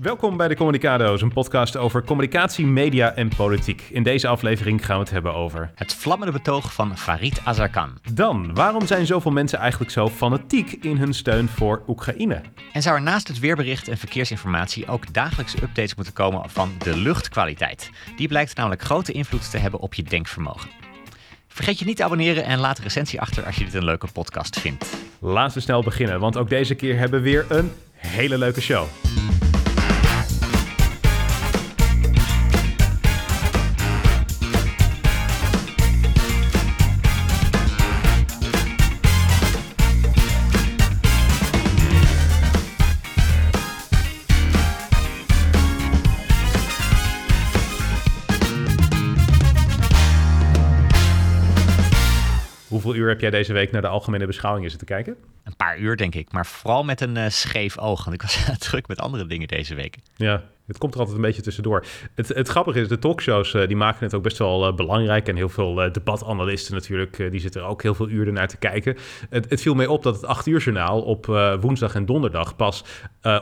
Welkom bij de Communicado's, een podcast over communicatie, media en politiek. In deze aflevering gaan we het hebben over... Het vlammende betoog van Farid Azarkan. Dan, waarom zijn zoveel mensen eigenlijk zo fanatiek in hun steun voor Oekraïne? En zou er naast het weerbericht en verkeersinformatie ook dagelijkse updates moeten komen van de luchtkwaliteit? Die blijkt namelijk grote invloed te hebben op je denkvermogen. Vergeet je niet te abonneren en laat een recensie achter als je dit een leuke podcast vindt. Laten we snel beginnen, want ook deze keer hebben we weer een hele leuke show. Heb jij deze week naar de algemene beschouwingen zitten kijken? Een paar uur, denk ik. Maar vooral met een uh, scheef oog. Want ik was druk met andere dingen deze week. Ja, het komt er altijd een beetje tussendoor. Het, het grappige is, de talkshows uh, die maken het ook best wel uh, belangrijk. En heel veel debatanalisten natuurlijk, die zitten er ook heel veel uren naar te kijken. Het, het viel mij op dat het 8 uur journaal op woensdag en donderdag pas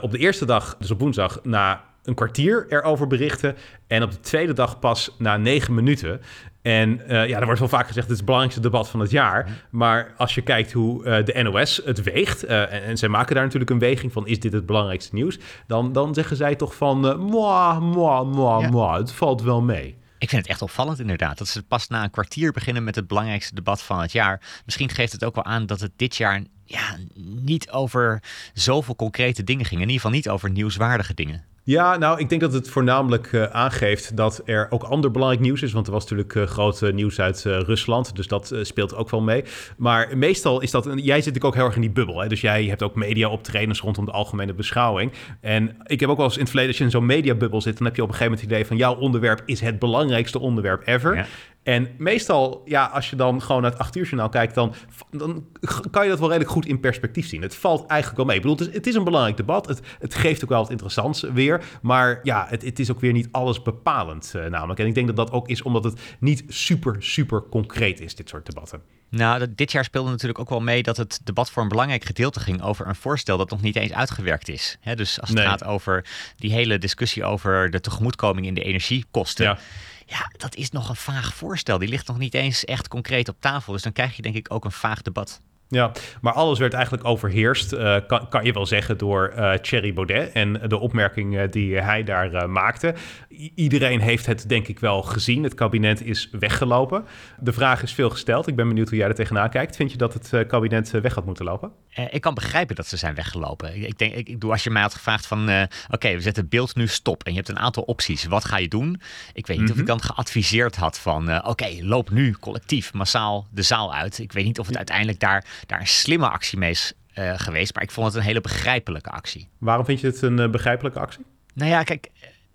op de eerste dag, dus op woensdag, na een kwartier erover berichten. En op de tweede dag pas na negen minuten. En uh, ja, er wordt wel vaak gezegd, het is het belangrijkste debat van het jaar. Maar als je kijkt hoe uh, de NOS het weegt, uh, en, en zij maken daar natuurlijk een weging van, is dit het belangrijkste nieuws? Dan, dan zeggen zij toch van, uh, moi, moi, moi, ja. moi, het valt wel mee. Ik vind het echt opvallend inderdaad, dat ze pas na een kwartier beginnen met het belangrijkste debat van het jaar. Misschien geeft het ook wel aan dat het dit jaar ja, niet over zoveel concrete dingen ging. In ieder geval niet over nieuwswaardige dingen. Ja, nou, ik denk dat het voornamelijk uh, aangeeft dat er ook ander belangrijk nieuws is. Want er was natuurlijk uh, groot uh, nieuws uit Rusland. Dus dat speelt ook wel mee. Maar meestal is dat. Jij zit ook heel erg in die bubbel. Hè? Dus jij hebt ook media optredens rondom de algemene beschouwing. En ik heb ook wel eens in het verleden, als je in zo'n mediabubbel zit, dan heb je op een gegeven moment het idee van jouw onderwerp is het belangrijkste onderwerp ever. Ja. En meestal, ja, als je dan gewoon naar het 8 uur journaal kijkt, dan, dan kan je dat wel redelijk goed in perspectief zien. Het valt eigenlijk wel mee. Ik bedoel, het is, het is een belangrijk debat. Het, het, geeft ook wel wat interessants weer. Maar ja, het, het is ook weer niet alles bepalend uh, namelijk. En ik denk dat dat ook is omdat het niet super, super concreet is, dit soort debatten. Nou, dit jaar speelde natuurlijk ook wel mee dat het debat voor een belangrijk gedeelte ging over een voorstel dat nog niet eens uitgewerkt is. He, dus als het nee. gaat over die hele discussie over de tegemoetkoming in de energiekosten. Ja. Ja, dat is nog een vaag voorstel. Die ligt nog niet eens echt concreet op tafel. Dus dan krijg je denk ik ook een vaag debat. Ja, maar alles werd eigenlijk overheerst, uh, kan, kan, je wel zeggen, door uh, Thierry Baudet en de opmerkingen die hij daar maakte. I iedereen heeft het denk ik wel gezien. Het kabinet is weggelopen. De vraag is veel gesteld. Ik ben benieuwd hoe jij er tegenaan kijkt. Vind je dat het kabinet weg had moeten lopen? ik kan begrijpen dat ze zijn weggelopen. Ik denk, ik, ik doe als je mij had gevraagd van, oké, okay, we zetten het beeld nu stop en je hebt een aantal opties. Wat ga je doen? Ik weet niet mm -hmm. of ik dan geadviseerd had van, oké, okay, loop nu collectief massaal de zaal uit. Ik weet niet of het uiteindelijk daar daar een slimme actie mee is uh, geweest. Maar ik vond het een hele begrijpelijke actie. Waarom vind je het een uh, begrijpelijke actie? Nou ja, kijk,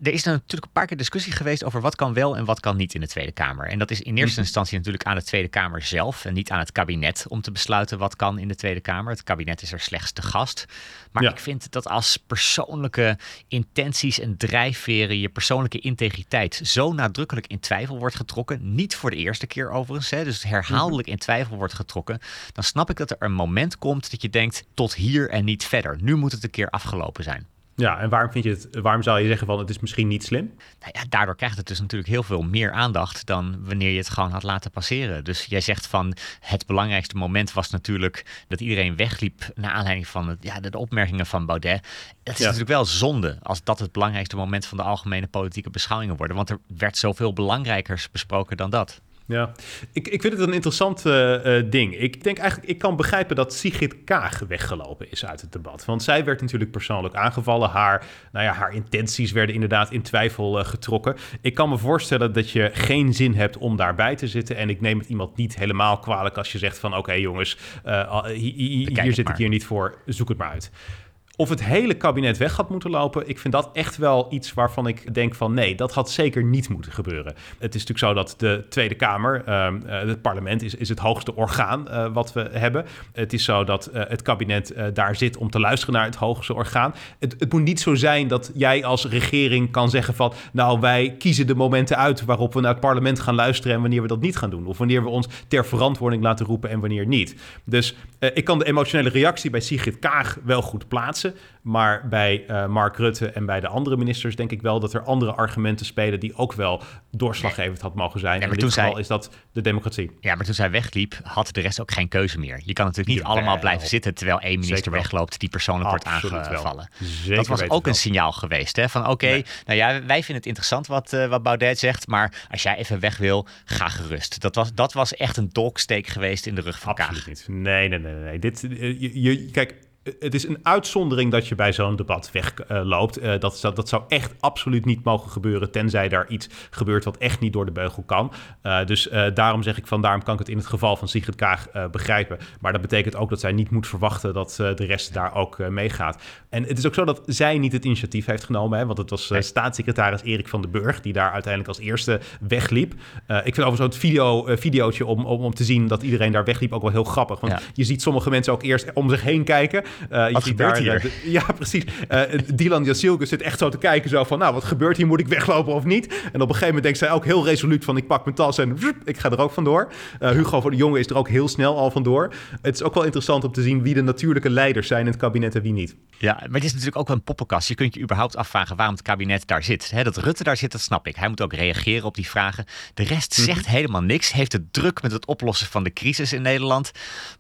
er is natuurlijk een paar keer discussie geweest over wat kan wel en wat kan niet in de Tweede Kamer. En dat is in eerste instantie natuurlijk aan de Tweede Kamer zelf en niet aan het kabinet om te besluiten wat kan in de Tweede Kamer. Het kabinet is er slechts te gast. Maar ja. ik vind dat als persoonlijke intenties en drijfveren, je persoonlijke integriteit zo nadrukkelijk in twijfel wordt getrokken, niet voor de eerste keer overigens, hè, dus herhaaldelijk in twijfel wordt getrokken, dan snap ik dat er een moment komt dat je denkt tot hier en niet verder. Nu moet het een keer afgelopen zijn. Ja, en waarom vind je het, waarom zou je zeggen van het is misschien niet slim? Nou ja, daardoor krijgt het dus natuurlijk heel veel meer aandacht dan wanneer je het gewoon had laten passeren. Dus jij zegt van het belangrijkste moment was natuurlijk dat iedereen wegliep naar aanleiding van het, ja, de, de opmerkingen van Baudet. Het is ja. natuurlijk wel zonde als dat het belangrijkste moment van de algemene politieke beschouwingen worden, want er werd zoveel belangrijkers besproken dan dat. Ja, ik, ik vind het een interessant uh, uh, ding. Ik denk eigenlijk, ik kan begrijpen dat Sigrid Kaag weggelopen is uit het debat. Want zij werd natuurlijk persoonlijk aangevallen. Haar, nou ja, haar intenties werden inderdaad in twijfel uh, getrokken. Ik kan me voorstellen dat je geen zin hebt om daarbij te zitten. En ik neem het iemand niet helemaal kwalijk als je zegt van... oké okay, jongens, hi, hi, hier zit ik hier niet voor, zoek het maar uit. Of het hele kabinet weg had moeten lopen, ik vind dat echt wel iets waarvan ik denk van nee, dat had zeker niet moeten gebeuren. Het is natuurlijk zo dat de Tweede Kamer, uh, het parlement, is, is het hoogste orgaan uh, wat we hebben. Het is zo dat uh, het kabinet daar zit om te luisteren naar het hoogste orgaan. Het, het, moet niet zo zijn dat jij als regering kan zeggen van nou wij kiezen de momenten uit waarop we naar het parlement gaan luisteren en wanneer we dat niet gaan doen. Of wanneer we ons ter verantwoording laten roepen en wanneer niet. Dus ik kan de emotionele reactie bij Sigrid Kaag wel goed plaatsen. Mensen. Maar bij uh, Mark Rutte en bij de andere ministers denk ik wel dat er andere argumenten spelen die ook wel doorslaggevend had mogen zijn. Ja, maar in dit geval is dat de democratie. Ja, maar toen zij wegliep, had de rest ook geen keuze meer. Je kan natuurlijk niet allemaal blijven zitten terwijl één minister wegloopt die persoonlijk wordt aangevallen. dat was ook een signaal geweest. Hè? Van oké, nou ja, wij vinden het interessant wat, uh, wat Baudet zegt, maar als jij even weg wil, ga gerust. Dat was, dat was echt een dolksteek geweest in de rug van Absoluut niet. Nee, nee, nee, nee. Dit, eh, je, je, kijk, het is een uitzondering dat je bij zo'n debat wegloopt. Uh, dat, dat, dat, zou echt absoluut niet mogen gebeuren, tenzij daar iets gebeurt wat echt niet door de beugel kan. Uh, dus uh, daarom zeg ik van, daarom kan ik het in het geval van Sigrid Kaag begrijpen. Maar dat betekent ook dat zij niet moet verwachten dat de rest daar ook meegaat. En het is ook zo dat zij niet het initiatief heeft genomen, hè, want het was staatssecretaris Erik van den Burg die daar uiteindelijk als eerste wegliep. ik vind overigens het video, videootje om, om, om te zien dat iedereen daar wegliep ook wel heel grappig. Want ja. je ziet sommige mensen ook eerst om zich heen kijken. Uh, wat je gebeurt daar, hier? ja, precies. Uh, Dylan Jasilke zit echt zo te kijken, zo van, nou, wat gebeurt hier? Moet ik weglopen of niet? En op een gegeven moment denkt zij ook heel resoluut van, ik pak mijn tas en ik ga er ook vandoor. Uh, Hugo van de Jonge is er ook heel snel al vandoor. Het is ook wel interessant om te zien wie de natuurlijke leiders zijn in het kabinet en wie niet. Ja, maar het is natuurlijk ook wel een poppenkast. Je kunt je überhaupt afvragen waarom het kabinet daar zit. dat Rutte daar zit, dat snap ik. Hij moet ook reageren op die vragen. De rest mhm. zegt helemaal niks. Heeft het druk met het oplossen van de crisis in Nederland.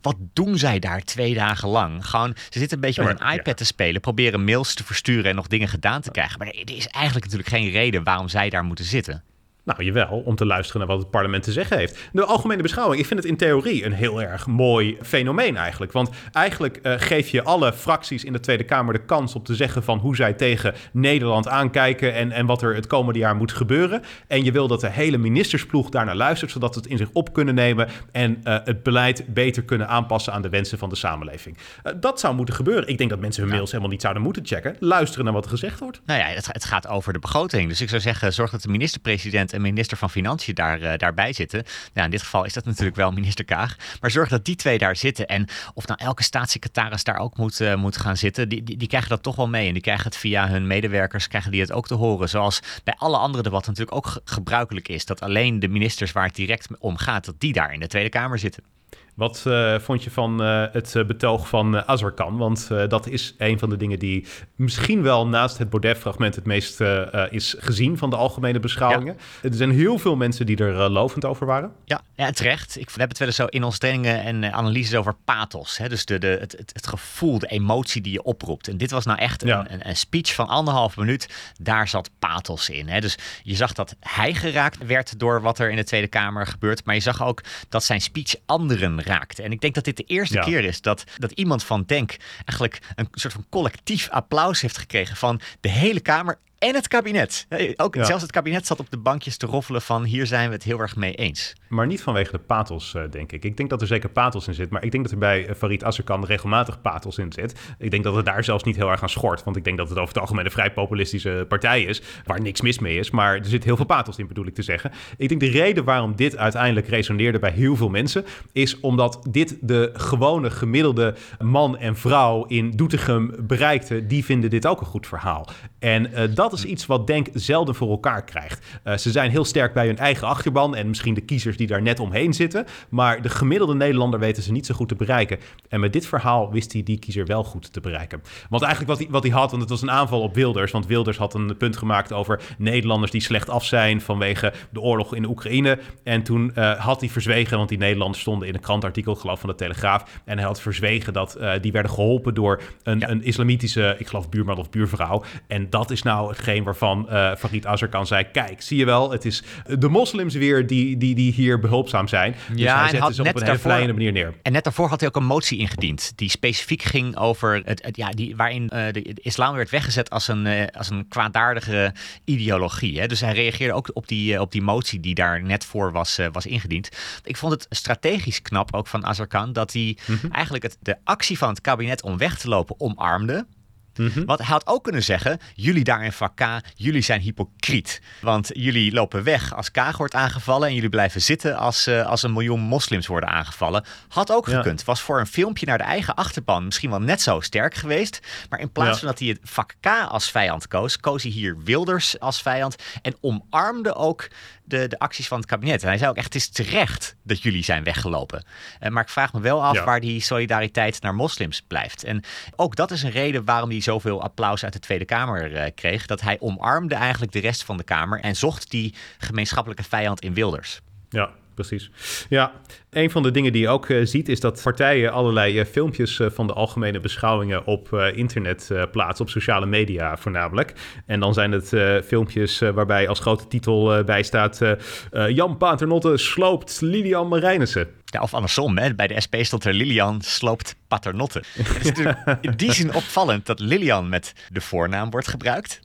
Wat doen zij daar twee dagen lang? Gewoon, ze zitten een beetje met een iPad te spelen. Proberen mails te versturen en nog dingen gedaan te krijgen. Maar er is eigenlijk natuurlijk geen reden waarom zij daar moeten zitten. Nou, jawel, om te luisteren naar wat het parlement te zeggen heeft. De algemene beschouwing, ik vind het in theorie een heel erg mooi fenomeen eigenlijk. Want eigenlijk uh, geef je alle fracties in de Tweede Kamer de kans om te zeggen van hoe zij tegen Nederland aankijken en, en wat er het komende jaar moet gebeuren. En je wil dat de hele ministersploeg daarnaar luistert, zodat ze het in zich op kunnen nemen en uh, het beleid beter kunnen aanpassen aan de wensen van de samenleving. Uh, dat zou moeten gebeuren. Ik denk dat mensen hun mails helemaal niet zouden moeten checken. Luisteren naar wat er gezegd wordt. Nou ja, het, het gaat over de begroting. Dus ik zou zeggen, zorg dat de minister-president minister van Financiën daar, uh, daarbij zitten. Nou, in dit geval is dat natuurlijk wel minister Kaag. Maar zorg dat die twee daar zitten. En of nou elke staatssecretaris daar ook moet, uh, moet gaan zitten, die, die, die, krijgen dat toch wel mee. En die krijgen het via hun medewerkers, krijgen die het ook te horen. Zoals bij alle andere debatten natuurlijk ook gebruikelijk is. Dat alleen de ministers waar het direct om gaat, dat die daar in de Tweede Kamer zitten. Wat uh, vond je van uh, het uh, betoog van uh, Azarkan? Want dat is een van de dingen die misschien wel naast het Baudet-fragment het meest is gezien van de algemene beschouwingen. Ja. Er zijn heel veel mensen die er lovend over waren. Ja, ja terecht. Ik, we hebben het wel eens zo in onze trainingen en analyses over pathos. Hè? Dus de, de, het, het, het, gevoel, de emotie die je oproept. En dit was nou echt ja. een, een, speech van anderhalf minuut. Daar zat pathos in. Hè? Dus je zag dat hij geraakt werd door wat er in de Tweede Kamer gebeurt. Maar je zag ook dat zijn speech anderen En ik denk dat dit de eerste keer is dat, dat iemand van Denk eigenlijk een soort van collectief applaus heeft gekregen van de hele Kamer en het kabinet. Ook, Zelfs het kabinet zat op de bankjes te roffelen van hier zijn we het heel erg mee eens. Maar niet vanwege de pathos, uh, denk ik. Ik denk dat er zeker pathos in zit. Maar ik denk dat er bij uh, Farid Azarkan regelmatig pathos in zit. Ik denk dat het daar zelfs niet heel erg aan schort. Want ik denk dat het over het algemeen een vrij populistische partij is. Waar niks mis mee is. Maar er zit heel veel pathos in, bedoel ik te zeggen. Ik denk de reden waarom dit uiteindelijk resoneerde bij heel veel mensen... is omdat dit de gewone gemiddelde man en vrouw in Doetinchem bereikte. Die vinden dit ook een goed verhaal. En uh, dat is iets wat Denk zelden voor elkaar krijgt. Uh, ze zijn heel sterk bij hun eigen achterban en misschien de kiezers die daar net omheen zitten. Maar de gemiddelde Nederlander weten ze niet zo goed te bereiken. En met dit verhaal wist hij die kiezer wel goed te bereiken. Want eigenlijk wat hij, wat hij had, want het was een aanval op Wilders. Want Wilders had een punt gemaakt over Nederlanders die slecht af zijn vanwege de oorlog in de Oekraïne. En toen uh, had hij verzwegen, want die Nederlanders stonden in een krantartikel, geloof van de Telegraaf. En hij had verzwegen dat uh, die werden geholpen door een, ja. een islamitische, ik geloof buurman of buurvrouw. En dat is nou hetgeen waarvan uh, Farid Azarkan zei, kijk, zie je wel, het is de moslims weer die, die, die hier behulpzaam zijn. Dus ja, hij zette ze op een hele vlijende manier neer. En net daarvoor had hij ook een motie ingediend die specifiek ging over het, het ja, die, waarin uh, de, de, islam werd weggezet als een, uh, als een kwaadaardige ideologie. Hè? Dus hij reageerde ook op die, op die motie die daar net voor was, was ingediend. Ik vond het strategisch knap ook van Azarkan dat hij mm -hmm. eigenlijk het, de actie van het kabinet om weg te lopen omarmde. Mhm. Want hij had ook kunnen zeggen: jullie daar in vak K, jullie zijn hypocriet. Want jullie lopen weg als Kaag wordt aangevallen en jullie blijven zitten als, uh, als een miljoen moslims worden aangevallen. Had ook gekund. Was voor een filmpje naar de eigen achterban misschien wel net zo sterk geweest. Maar in plaats van dat hij het vak K als vijand koos, koos hij hier Wilders als vijand en omarmde ook de, de acties van het kabinet. En hij zei ook echt, het is terecht dat jullie zijn weggelopen. Uh, maar ik vraag me wel af waar die solidariteit naar moslims blijft. En ook dat is een reden waarom hij zoveel applaus uit de Tweede Kamer uh, kreeg. Dat hij omarmde eigenlijk de rest van de Kamer en zocht die gemeenschappelijke vijand in Wilders. Ja, precies. Ja, een van de dingen die je ook uh, ziet is dat partijen allerlei uh, filmpjes uh, van de algemene beschouwingen op internet plaatsen, op sociale media voornamelijk. En dan zijn het filmpjes waarbij als grote titel bij staat Jan Paternotte sloopt Lilian Marijnissen. Ja, of andersom, hè? bij de SP stond er Lilian sloopt Paternotte. het is natuurlijk in die zin opvallend dat Lilian met de voornaam wordt gebruikt.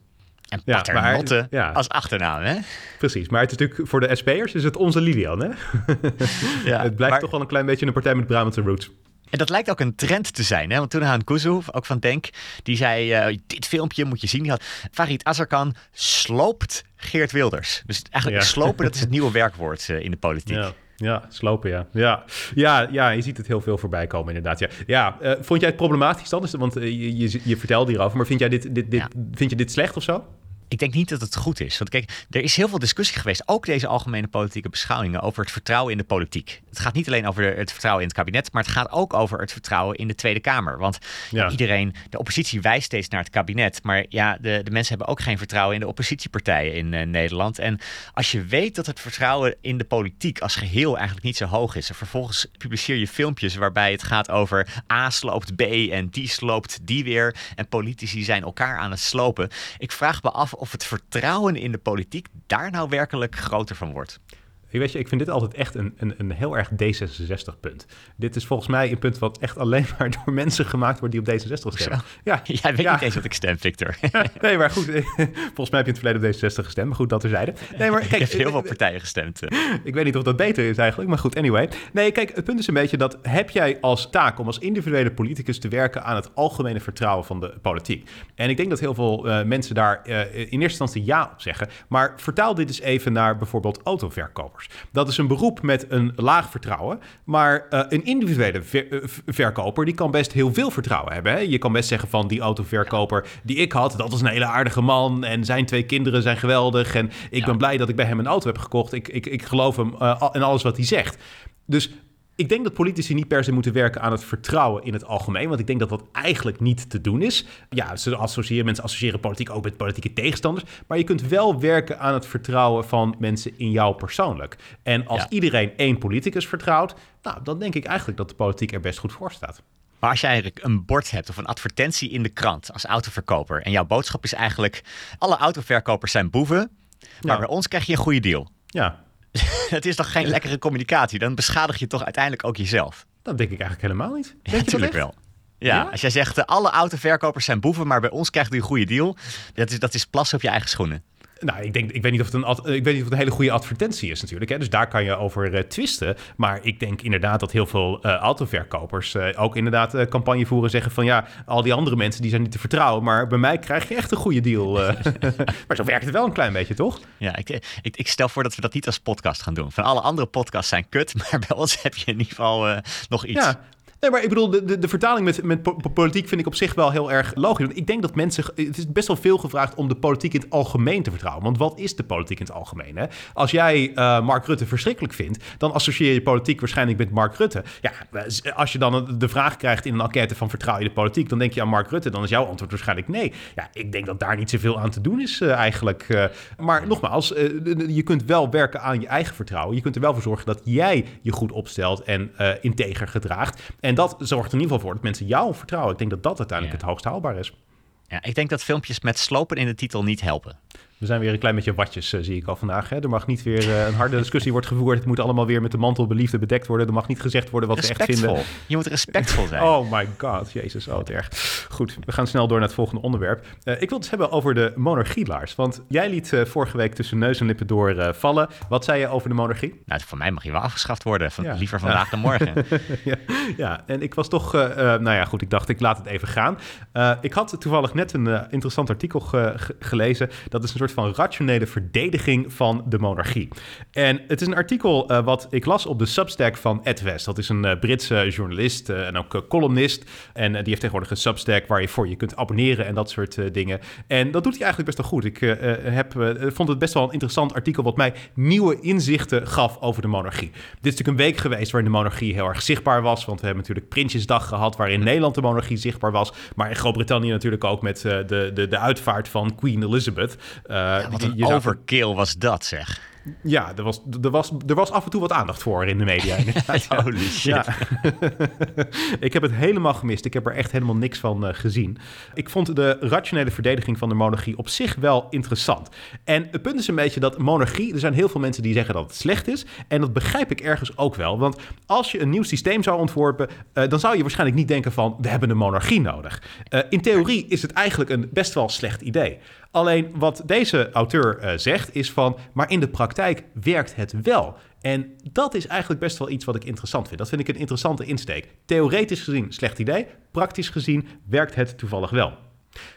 En Paternotte ja, als achternaam, hè? Precies, maar het is natuurlijk voor de SP'ers is het onze Lilian, hè? ja, het blijft toch wel een klein beetje een partij met Brabantse roots. En dat lijkt ook een trend te zijn. Hè? Want toen Haan Kuzu, ook van Denk, die zei... Uh, dit filmpje moet je zien. Die had Farid Azarkan sloopt Geert Wilders. Dus eigenlijk slopen, dat is het nieuwe werkwoord uh, in de politiek. Ja. Ja, slopen, ja. Ja, ja, ja je ziet het heel veel voorbij komen, inderdaad. Ja, ja uh, vond jij het problematisch dan? Want je, je, je vertelde hierover, maar vind, jij dit, dit, dit, ja. vind je dit slecht of zo? Ik denk niet dat het goed is. Want kijk, er is heel veel discussie geweest, ook deze algemene politieke beschouwingen, over het vertrouwen in de politiek. Het gaat niet alleen over het vertrouwen in het kabinet, maar het gaat ook over het vertrouwen in de Tweede Kamer. Want ja. iedereen, de oppositie wijst steeds naar het kabinet. Maar ja, de, de mensen hebben ook geen vertrouwen in de oppositiepartijen in uh, Nederland. En als je weet dat het vertrouwen in de politiek als geheel eigenlijk niet zo hoog is. En vervolgens publiceer je filmpjes waarbij het gaat over A sloopt B en die sloopt die weer. En politici zijn elkaar aan het slopen. Ik vraag me af of het vertrouwen in de politiek daar nou werkelijk groter van wordt. Ik weet je, ik vind dit altijd echt een, een, een heel erg D66-punt. Dit is volgens mij een punt wat echt alleen maar door mensen gemaakt wordt die op D66 stemmen. Ja, Jij weet niet eens wat ik stem, Victor. nee, maar goed. Volgens mij heb je in het verleden op D66 gestemd. Maar goed, dat terzijde. Nee, maar kijk, ik heb heel veel partijen gestemd. ik weet niet of dat beter is eigenlijk. Maar goed, anyway. Nee, kijk, het punt is een beetje dat heb jij als taak om als individuele politicus te werken aan het algemene vertrouwen van de politiek. En ik denk dat heel veel uh, mensen daar uh, in eerste instantie ja op zeggen. Maar vertaal dit eens even naar bijvoorbeeld autoverkopers. Dat is een beroep met een laag vertrouwen. Maar uh, een individuele ver, uh, verkoper die kan best heel veel vertrouwen hebben. Hè? Je kan best zeggen van die autoverkoper die ik had, dat was een hele aardige man. En zijn twee kinderen zijn geweldig. En ik ja. ben blij dat ik bij hem een auto heb gekocht. Ik, ik, ik geloof hem uh, in alles wat hij zegt. Dus ik denk dat politici niet per se moeten werken aan het vertrouwen in het algemeen. Want ik denk dat dat eigenlijk niet te doen is. Ja, ze associëren, mensen associëren politiek ook met politieke tegenstanders. Maar je kunt wel werken aan het vertrouwen van mensen in jou persoonlijk. En als ja. iedereen één politicus vertrouwt, nou, dan denk ik eigenlijk dat de politiek er best goed voor staat. Maar als jij een bord hebt of een advertentie in de krant als autoverkoper. en jouw boodschap is eigenlijk: alle autoverkopers zijn boeven. Maar ja. bij ons krijg je een goede deal. Ja, het is toch geen lekkere communicatie? Dan beschadig je toch uiteindelijk ook jezelf? Dat denk ik eigenlijk helemaal niet. Ja, natuurlijk wel. Ja, ja, als jij zegt, uh, alle autoverkopers zijn boeven, maar bij ons krijgt u een goede deal. Dat is, dat is plassen op je eigen schoenen. Nou, ik, denk, ik, weet niet of het een, ik weet niet of het een hele goede advertentie is natuurlijk. Hè? Dus daar kan je over uh, twisten. Maar ik denk inderdaad dat heel veel uh, autoverkopers uh, ook inderdaad campagne voeren. Zeggen van ja, al die andere mensen die zijn niet te vertrouwen. Maar bij mij krijg je echt een goede deal. maar zo werkt het wel een klein beetje, toch? Ja, ik, ik, ik, stel voor dat we dat niet als podcast gaan doen. Van alle andere podcasts zijn kut. Maar bij ons heb je in ieder geval nog iets. Ja, Nee, maar ik bedoel, de, de, vertaling met, met politiek vind ik op zich wel heel erg logisch. Want ik denk dat mensen. Het is best wel veel gevraagd om de politiek in het algemeen te vertrouwen. Want wat is de politiek in het algemeen? Hè? Als jij uh, Mark Rutte verschrikkelijk vindt, dan associeer je politiek waarschijnlijk met Mark Rutte. Ja, als je dan de vraag krijgt in een enquête van vertrouw je de politiek, dan denk je aan Mark Rutte. Dan is jouw antwoord waarschijnlijk nee. Ja, ik denk dat daar niet zoveel aan te doen is uh, eigenlijk. Uh, maar nogmaals, je kunt wel werken aan je eigen vertrouwen. Je kunt er wel voor zorgen dat jij je goed opstelt en integer gedraagt. En dat zorgt er in ieder geval voor dat mensen jou vertrouwen. Ik denk dat dat uiteindelijk ja. het hoogst haalbaar is. Ja, ik denk dat filmpjes met slopen in de titel niet helpen. We zijn weer een klein beetje watjes, uh, zie ik al vandaag. Hè? Er mag niet weer uh, een harde discussie worden gevoerd. Het moet allemaal weer met de mantel beliefde bedekt worden. Er mag niet gezegd worden wat respectvol. we echt vinden. Je moet respectvol zijn. Oh my god, jezus, oh het erg. Goed, we gaan snel door naar het volgende onderwerp. Uh, ik wil het hebben over de monarchie, Lars. Want jij liet vorige week tussen neus en lippen door vallen. Wat zei je over de monarchie? Nou, voor mij mag je wel afgeschaft worden. Van, ja. Liever vandaag ja. dan morgen. ja. ja, en ik was toch... nou ja, goed, ik dacht ik laat het even gaan. ik had toevallig net een interessant artikel ge gelezen. Dat is een soort van rationele verdediging van de monarchie. En het is een artikel uh, wat ik las op de Substack van Ed West. Dat is een uh, Britse journalist uh, en ook columnist. En die heeft tegenwoordig een Substack waar je voor je kunt abonneren en dat soort dingen. En dat doet hij eigenlijk best wel goed. Ik heb, vond het best wel een interessant artikel wat mij nieuwe inzichten gaf over de monarchie. Dit is natuurlijk een week geweest waarin de monarchie heel erg zichtbaar was. Want we hebben natuurlijk Prinsjesdag gehad waarin Nederland de monarchie zichtbaar was. Maar in Groot-Brittannië natuurlijk ook met de, de, de uitvaart van Queen Elizabeth. Ja, wat een overkill was dat, zeg. Ja, er was, er, was, er was af en toe wat aandacht voor in de media. Holy shit. Ja. ik heb het helemaal gemist. Ik heb er echt helemaal niks van uh, gezien. Ik vond de rationele verdediging van de monarchie op zich wel interessant. En het punt is een beetje dat monarchie... Er zijn heel veel mensen die zeggen dat het slecht is. En dat begrijp ik ergens ook wel. Want als je een nieuw systeem zou ontworpen... Uh, dan zou je waarschijnlijk niet denken van... we hebben een monarchie nodig. Uh, in theorie is het eigenlijk een best wel slecht idee. Alleen wat deze auteur uh, zegt is van, maar in de praktijk werkt het wel. En dat is eigenlijk best wel iets wat ik interessant vind. Dat vind ik een interessante insteek. Theoretisch gezien slecht idee, praktisch gezien werkt het toevallig wel.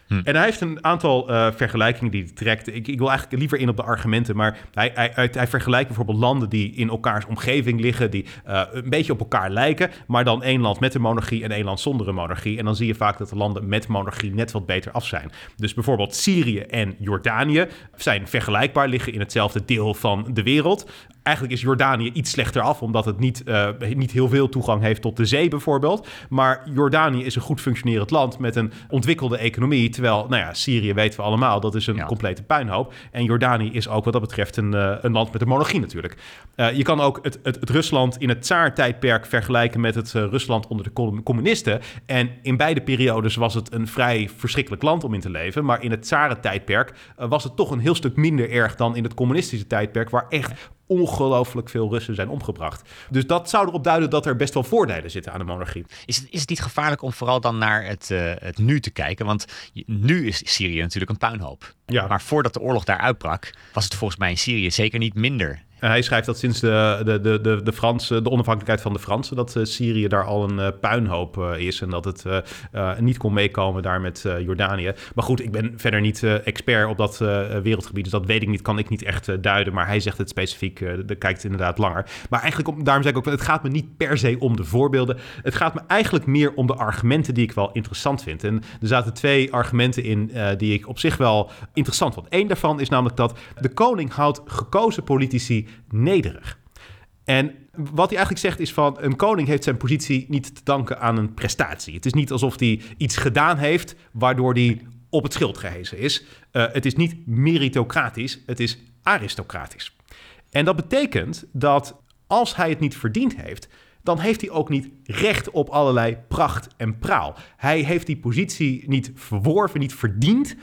Hm. En hij heeft een aantal uh, vergelijkingen die hij trekt. Ik, ik, wil eigenlijk liever in op de argumenten, maar hij, hij, hij, vergelijkt bijvoorbeeld landen die in elkaars omgeving liggen, die uh, een beetje op elkaar lijken, maar dan één land met een monarchie en één land zonder een monarchie. En dan zie je vaak dat de landen met monarchie net wat beter af zijn. Dus bijvoorbeeld Syrië en Jordanië zijn vergelijkbaar, liggen in hetzelfde deel van de wereld. Eigenlijk is Jordanië iets slechter af, omdat het niet, uh, niet heel veel toegang heeft tot de zee bijvoorbeeld. Maar Jordanië is een goed functionerend land met een ontwikkelde economie Terwijl, nou ja, Syrië weten we allemaal, dat is een complete puinhoop. En Jordanië is ook wat dat betreft een, uh, een land met een monarchie natuurlijk. Uh, je kan ook het, het, het, Rusland in het Tsaar-tijdperk vergelijken met het uh, Rusland onder de communisten. En in beide periodes was het een vrij verschrikkelijk land om in te leven. Maar in het Tsaren-tijdperk was het toch een heel stuk minder erg dan in het communistische tijdperk, waar echt ongelooflijk veel Russen zijn omgebracht. Dus dat zou erop duiden dat er best wel voordelen zitten aan de monarchie. Is het, is het niet gevaarlijk om vooral dan naar het, uh, het nu te kijken? Want nu is Syrië natuurlijk een puinhoop. Ja. Maar voordat de oorlog daar uitbrak, was het volgens mij in Syrië zeker niet minder. Hij schrijft dat sinds de, de, de, de, de, Franse, de onafhankelijkheid van de Fransen, dat uh, Syrië daar al een uh, puinhoop is. En dat het niet kon meekomen daar met Jordanië. Maar goed, ik ben verder niet expert op dat wereldgebied. Dus dat weet ik niet, kan ik niet echt duiden. Maar hij zegt het specifiek, de kijkt inderdaad langer. Maar eigenlijk, om, daarom zeg ik ook, het gaat me niet per se om de voorbeelden. Het gaat me eigenlijk meer om de argumenten die ik wel interessant vind. En er zaten twee argumenten in die ik op zich wel interessant vond. Eén daarvan is namelijk dat de koning houdt gekozen politici nederig. En wat hij eigenlijk zegt is van een koning heeft zijn positie niet te danken aan een prestatie. Het is niet alsof hij iets gedaan heeft waardoor hij op het schild gehezen is. Uh, het is niet meritocratisch, het is aristocratisch. En dat betekent dat als hij het niet verdiend heeft, dan heeft hij ook niet recht op allerlei pracht en praal. Hij heeft die positie niet verworven, niet verdiend.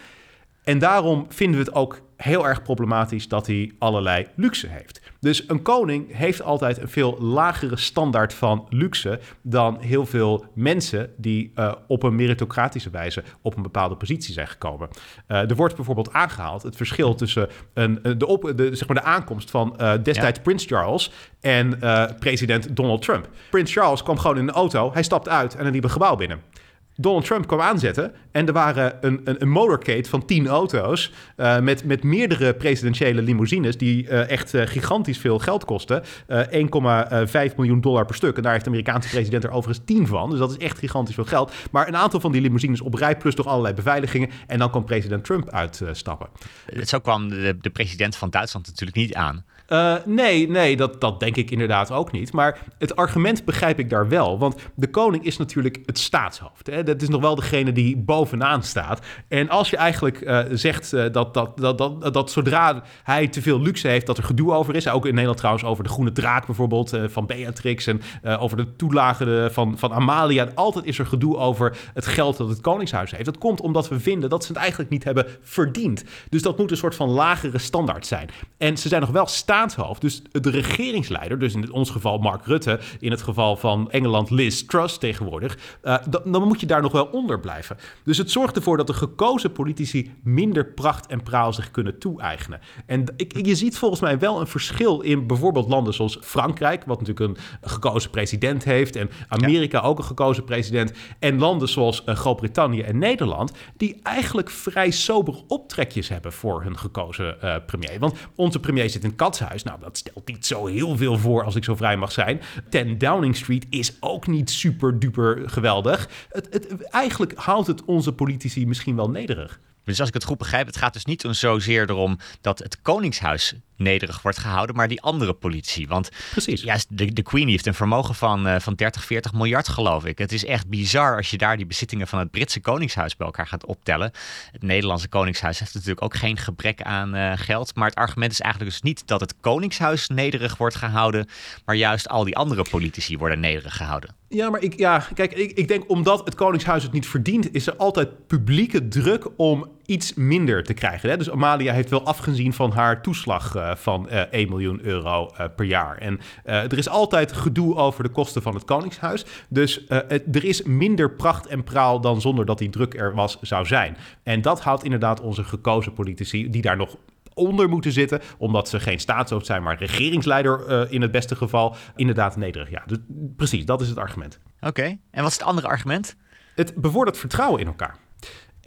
En daarom vinden we het ook heel erg problematisch dat hij allerlei luxe heeft. Dus een koning heeft altijd een veel lagere standaard van luxe dan heel veel mensen die uh, op een meritocratische wijze op een bepaalde positie zijn gekomen. Uh, er wordt bijvoorbeeld aangehaald het verschil tussen een, de, op, de, zeg maar de aankomst van uh, destijds ja. Prins Charles en president Donald Trump. Prins Charles kwam gewoon in een auto, hij stapte uit en een nieuwe gebouw binnen. Donald Trump kwam aanzetten en er waren een, een, een motorcade van tien auto's uh, met, met meerdere presidentiële limousines die uh, echt uh, gigantisch veel geld kosten. 1,5 miljoen dollar per stuk. En daar heeft de Amerikaanse president er overigens 10 van. Dus dat is echt gigantisch veel geld. Maar een aantal van die limousines op rij plus toch allerlei beveiligingen. En dan kwam president Trump uitstappen. Zo kwam de, de president van Duitsland natuurlijk niet aan. Uh, nee, nee dat, dat denk ik inderdaad ook niet. Maar het argument begrijp ik daar wel. Want de koning is natuurlijk het staatshoofd. Hè? Dat is nog wel degene die bovenaan staat. En als je eigenlijk uh, zegt uh, dat, dat, dat, dat, dat zodra hij te veel luxe heeft, dat er gedoe over is. Ook in Nederland trouwens over de groene draak bijvoorbeeld uh, van Beatrix. En over de toelagen van, van Amalia. Altijd is er gedoe over het geld dat het Koningshuis heeft. Dat komt omdat we vinden dat ze het eigenlijk niet hebben verdiend. Dus dat moet een soort van lagere standaard zijn. En ze zijn nog wel Dus de regeringsleider, dus in ons geval Mark Rutte, in het geval van Engeland Liz Truss tegenwoordig, uh, dan moet je daar nog wel onder blijven. Dus het zorgt ervoor dat de gekozen politici minder pracht en praal zich kunnen toe-eigenen. En ik, je ziet volgens mij wel een verschil in bijvoorbeeld landen zoals Frankrijk, wat natuurlijk een gekozen president heeft, en Amerika ook een gekozen president, en landen zoals uh, Groot-Brittannië en Nederland, die eigenlijk vrij sober optrekjes hebben voor hun gekozen uh, premier. Want onze premier zit in het Nou, dat stelt niet zo heel veel voor als ik zo vrij mag zijn. 10 Downing Street is ook niet super duper geweldig. Het, het, eigenlijk houdt het onze politici misschien wel nederig. Dus als ik het goed begrijp, het gaat dus niet zozeer erom dat het Koningshuis nederig wordt gehouden, maar die andere politie. Want Precies. Ja, de, de Queen heeft een vermogen van, uh, van 30, 40 miljard, geloof ik. Het is echt bizar als je daar die bezittingen van het Britse Koningshuis bij elkaar gaat optellen. Het Nederlandse Koningshuis heeft natuurlijk ook geen gebrek aan uh, geld. Maar het argument is eigenlijk dus niet dat het Koningshuis nederig wordt gehouden, maar juist al die andere politici worden nederig gehouden. Ja, maar ik, ja, kijk, ik, ik denk omdat het Koningshuis het niet verdient, is er altijd publieke druk om iets minder te krijgen. Hè? Dus Amalia heeft wel afgezien van haar toeslag uh, van uh, 1 miljoen euro uh, per jaar. En er is altijd gedoe over de kosten van het Koningshuis. Dus het, er is minder pracht en praal dan zonder dat die druk er was zou zijn. En dat houdt inderdaad onze gekozen politici, die daar nog onder moeten zitten, omdat ze geen staatshoofd zijn, maar regeringsleider in het beste geval, inderdaad nederig. Ja, dus, precies, dat is het argument. Oké, okay. en wat is het andere argument? Het bevordert vertrouwen in elkaar.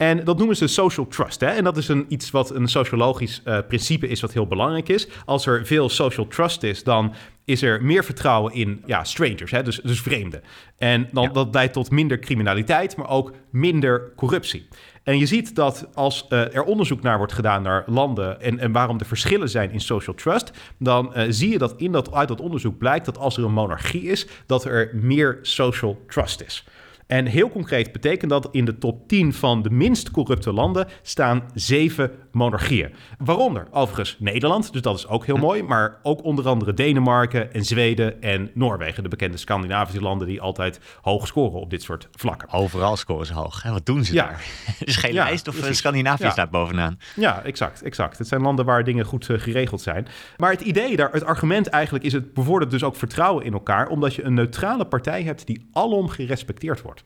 En dat noemen ze social trust. Hè? En dat is een, iets wat een sociologisch uh, principe is wat heel belangrijk is. Als er veel social trust is, dan is er meer vertrouwen in ja, strangers, hè? Dus, dus vreemden. En dan, ja. dat leidt tot minder criminaliteit, maar ook minder corruptie. En je ziet dat als uh, er onderzoek naar wordt gedaan naar landen en, en waarom de verschillen zijn in social trust, dan uh, zie je dat, in dat uit dat onderzoek blijkt dat als er een monarchie is, dat er meer social trust is. En heel concreet betekent dat in de top 10 van de minst corrupte landen staan zeven monarchieën. Waaronder overigens Nederland, dus dat is ook heel mooi, maar ook onder andere Denemarken en Zweden en Noorwegen, de bekende Scandinavische landen die altijd hoog scoren op dit soort vlakken. Overal scoren ze hoog. En wat doen ze ja. daar? is geen ja, lijst of precies. Scandinavië ja. staat bovenaan. Ja, exact, exact. Het zijn landen waar dingen goed uh, geregeld zijn. Maar het idee daar, het argument eigenlijk is het bevordert dus ook vertrouwen in elkaar, omdat je een neutrale partij hebt die alom gerespecteerd wordt.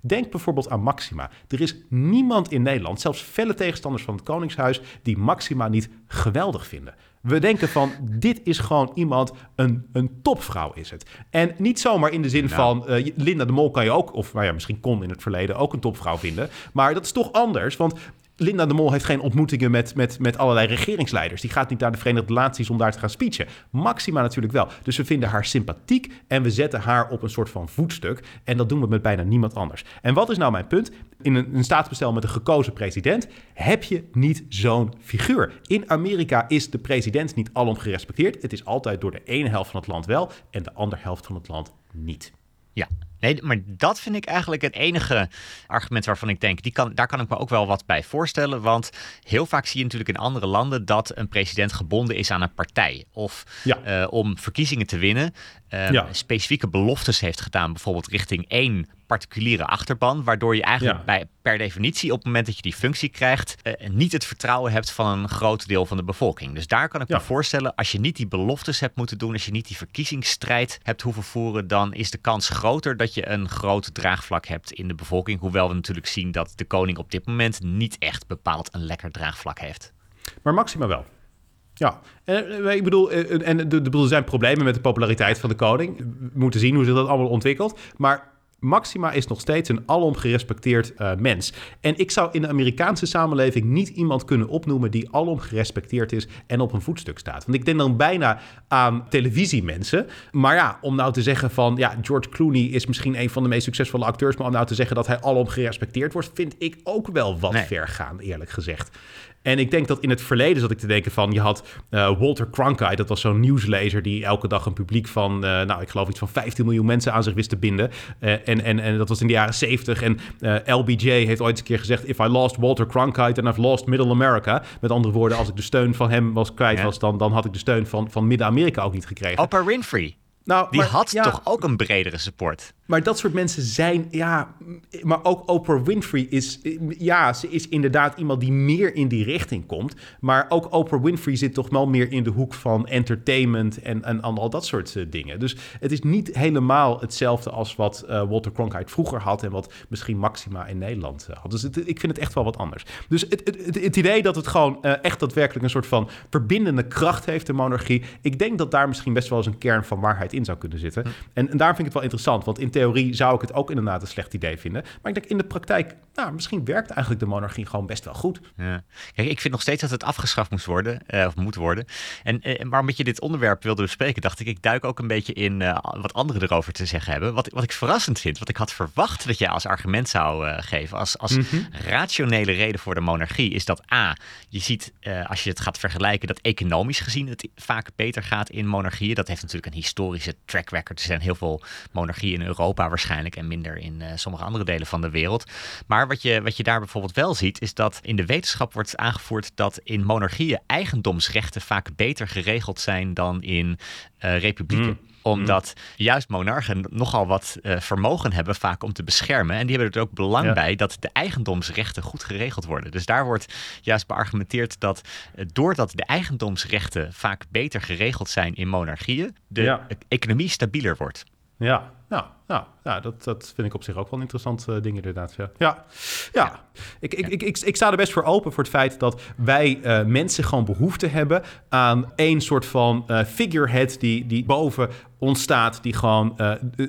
Denk bijvoorbeeld aan Maxima. Er is niemand in Nederland, zelfs felle tegenstanders van het Koningshuis, die Maxima niet geweldig vinden. We denken van, dit is gewoon iemand, een, een topvrouw is het. En niet zomaar in de zin nou. van, uh, Linda de Mol kan je ook, of nou ja, misschien kon in het verleden ook een topvrouw vinden. Maar dat is toch anders, want Linda de Mol heeft geen ontmoetingen met, met, met allerlei regeringsleiders. Die gaat niet naar de Verenigde Naties om daar te gaan speechen. Maxima natuurlijk wel. Dus we vinden haar sympathiek en we zetten haar op een soort van voetstuk. En dat doen we met bijna niemand anders. En wat is nou mijn punt? In een, een staatsbestel met een gekozen president heb je niet zo'n figuur. In Amerika is de president niet alom gerespecteerd. Het is altijd door de ene helft van het land wel en de andere helft van het land niet. Ja, Nee, maar dat vind ik eigenlijk het enige argument waarvan ik denk, die kan, daar kan ik me ook wel wat bij voorstellen. Want heel vaak zie je natuurlijk in andere landen dat een president gebonden is aan een partij. Of ja. uh, om verkiezingen te winnen, ja. specifieke beloftes heeft gedaan, bijvoorbeeld richting één particuliere achterban, waardoor je eigenlijk ja. bij, per definitie op het moment dat je die functie krijgt, uh, niet het vertrouwen hebt van een groot deel van de bevolking. Dus daar kan ik ja. me voorstellen, als je niet die beloftes hebt moeten doen, als je niet die verkiezingsstrijd hebt hoeven voeren, dan is de kans groter dat je een groot draagvlak hebt in de bevolking. Hoewel we natuurlijk zien dat de koning op dit moment niet echt bepaald een lekker draagvlak heeft. Maar Maxima wel. Ja, en, ik bedoel, en er zijn problemen met de populariteit van de koning. We moeten zien hoe zich dat allemaal ontwikkelt. Maar Maxima is nog steeds een alom gerespecteerd uh, mens. En ik zou in de Amerikaanse samenleving niet iemand kunnen opnoemen die alom gerespecteerd is en op een voetstuk staat. Want ik denk dan bijna aan televisiemensen. Maar ja, om nou te zeggen van ja, George Clooney is misschien een van de meest succesvolle acteurs, maar om nou te zeggen dat hij alom gerespecteerd wordt, vind ik ook wel wat nee. ver gaan, eerlijk gezegd. En ik denk dat in het verleden zat ik te denken van... je had uh, Walter Cronkite, dat was zo'n nieuwslezer... die elke dag een publiek van, uh, nou, ik geloof iets van 15 miljoen mensen aan zich wist te binden. Uh, en, en, en dat was in de jaren 70. En LBJ heeft ooit eens een keer gezegd... if I lost Walter Cronkite, then I've lost Middle America. Met andere woorden, als ik de steun van hem was kwijt ja. was... Dan, dan had ik de steun van, van Midden-Amerika ook niet gekregen. Oprah Winfrey. Nou, die maar, had ja, toch ook een bredere support. Maar dat soort mensen zijn, ja, maar ook Oprah Winfrey is, ja, ze is inderdaad iemand die meer in die richting komt. Maar ook Oprah Winfrey zit toch wel meer in de hoek van entertainment en, en, al dat soort uh, dingen. Dus het is niet helemaal hetzelfde als wat uh, Walter Cronkite vroeger had en wat misschien Maxima in Nederland uh, had. Dus het, ik vind het echt wel wat anders. Dus het, het, het idee dat het gewoon echt daadwerkelijk een soort van verbindende kracht heeft, de monarchie. Ik denk dat daar misschien best wel eens een kern van waarheid in zou kunnen zitten. Hm. En, en daar vind ik het wel interessant, want in theorie zou ik het ook inderdaad een slecht idee vinden. Maar ik denk in de praktijk, nou, misschien werkt eigenlijk de monarchie gewoon best wel goed. Ja. Kijk, ik vind nog steeds dat het afgeschaft moest worden, uh, of moet worden. En uh, waarom je dit onderwerp wilde bespreken, dacht ik, ik duik ook een beetje in uh, wat anderen erover te zeggen hebben. Wat, wat ik verrassend vind, wat ik had verwacht dat jij als argument zou geven, als, als mm -hmm. rationele reden voor de monarchie, is dat A, je ziet als je het gaat vergelijken, dat economisch gezien het vaak beter gaat in monarchieën. Dat heeft natuurlijk een historische track record. Er zijn heel veel monarchieën in Europa waarschijnlijk en minder in uh, sommige andere delen van de wereld. Maar wat je, wat je daar bijvoorbeeld wel ziet, is dat in de wetenschap wordt aangevoerd dat in monarchieën eigendomsrechten vaak beter geregeld zijn dan in uh, republieken. Mm omdat juist monarchen nogal wat uh, vermogen hebben, vaak om te beschermen. En die hebben er ook belang ja. bij dat de eigendomsrechten goed geregeld worden. Dus daar wordt juist beargumenteerd dat uh, doordat de eigendomsrechten vaak beter geregeld zijn in monarchieën, de ja. economie stabieler wordt. Ja, nou, nou, nou dat, dat vind ik op zich ook wel een interessant uh, ding inderdaad. Ja, ja. ja. Ik, ik, ik, ik, ik, sta er best voor open voor het feit dat wij uh, mensen gewoon behoefte hebben aan één soort van uh, figurehead die, die boven ons staat, die gewoon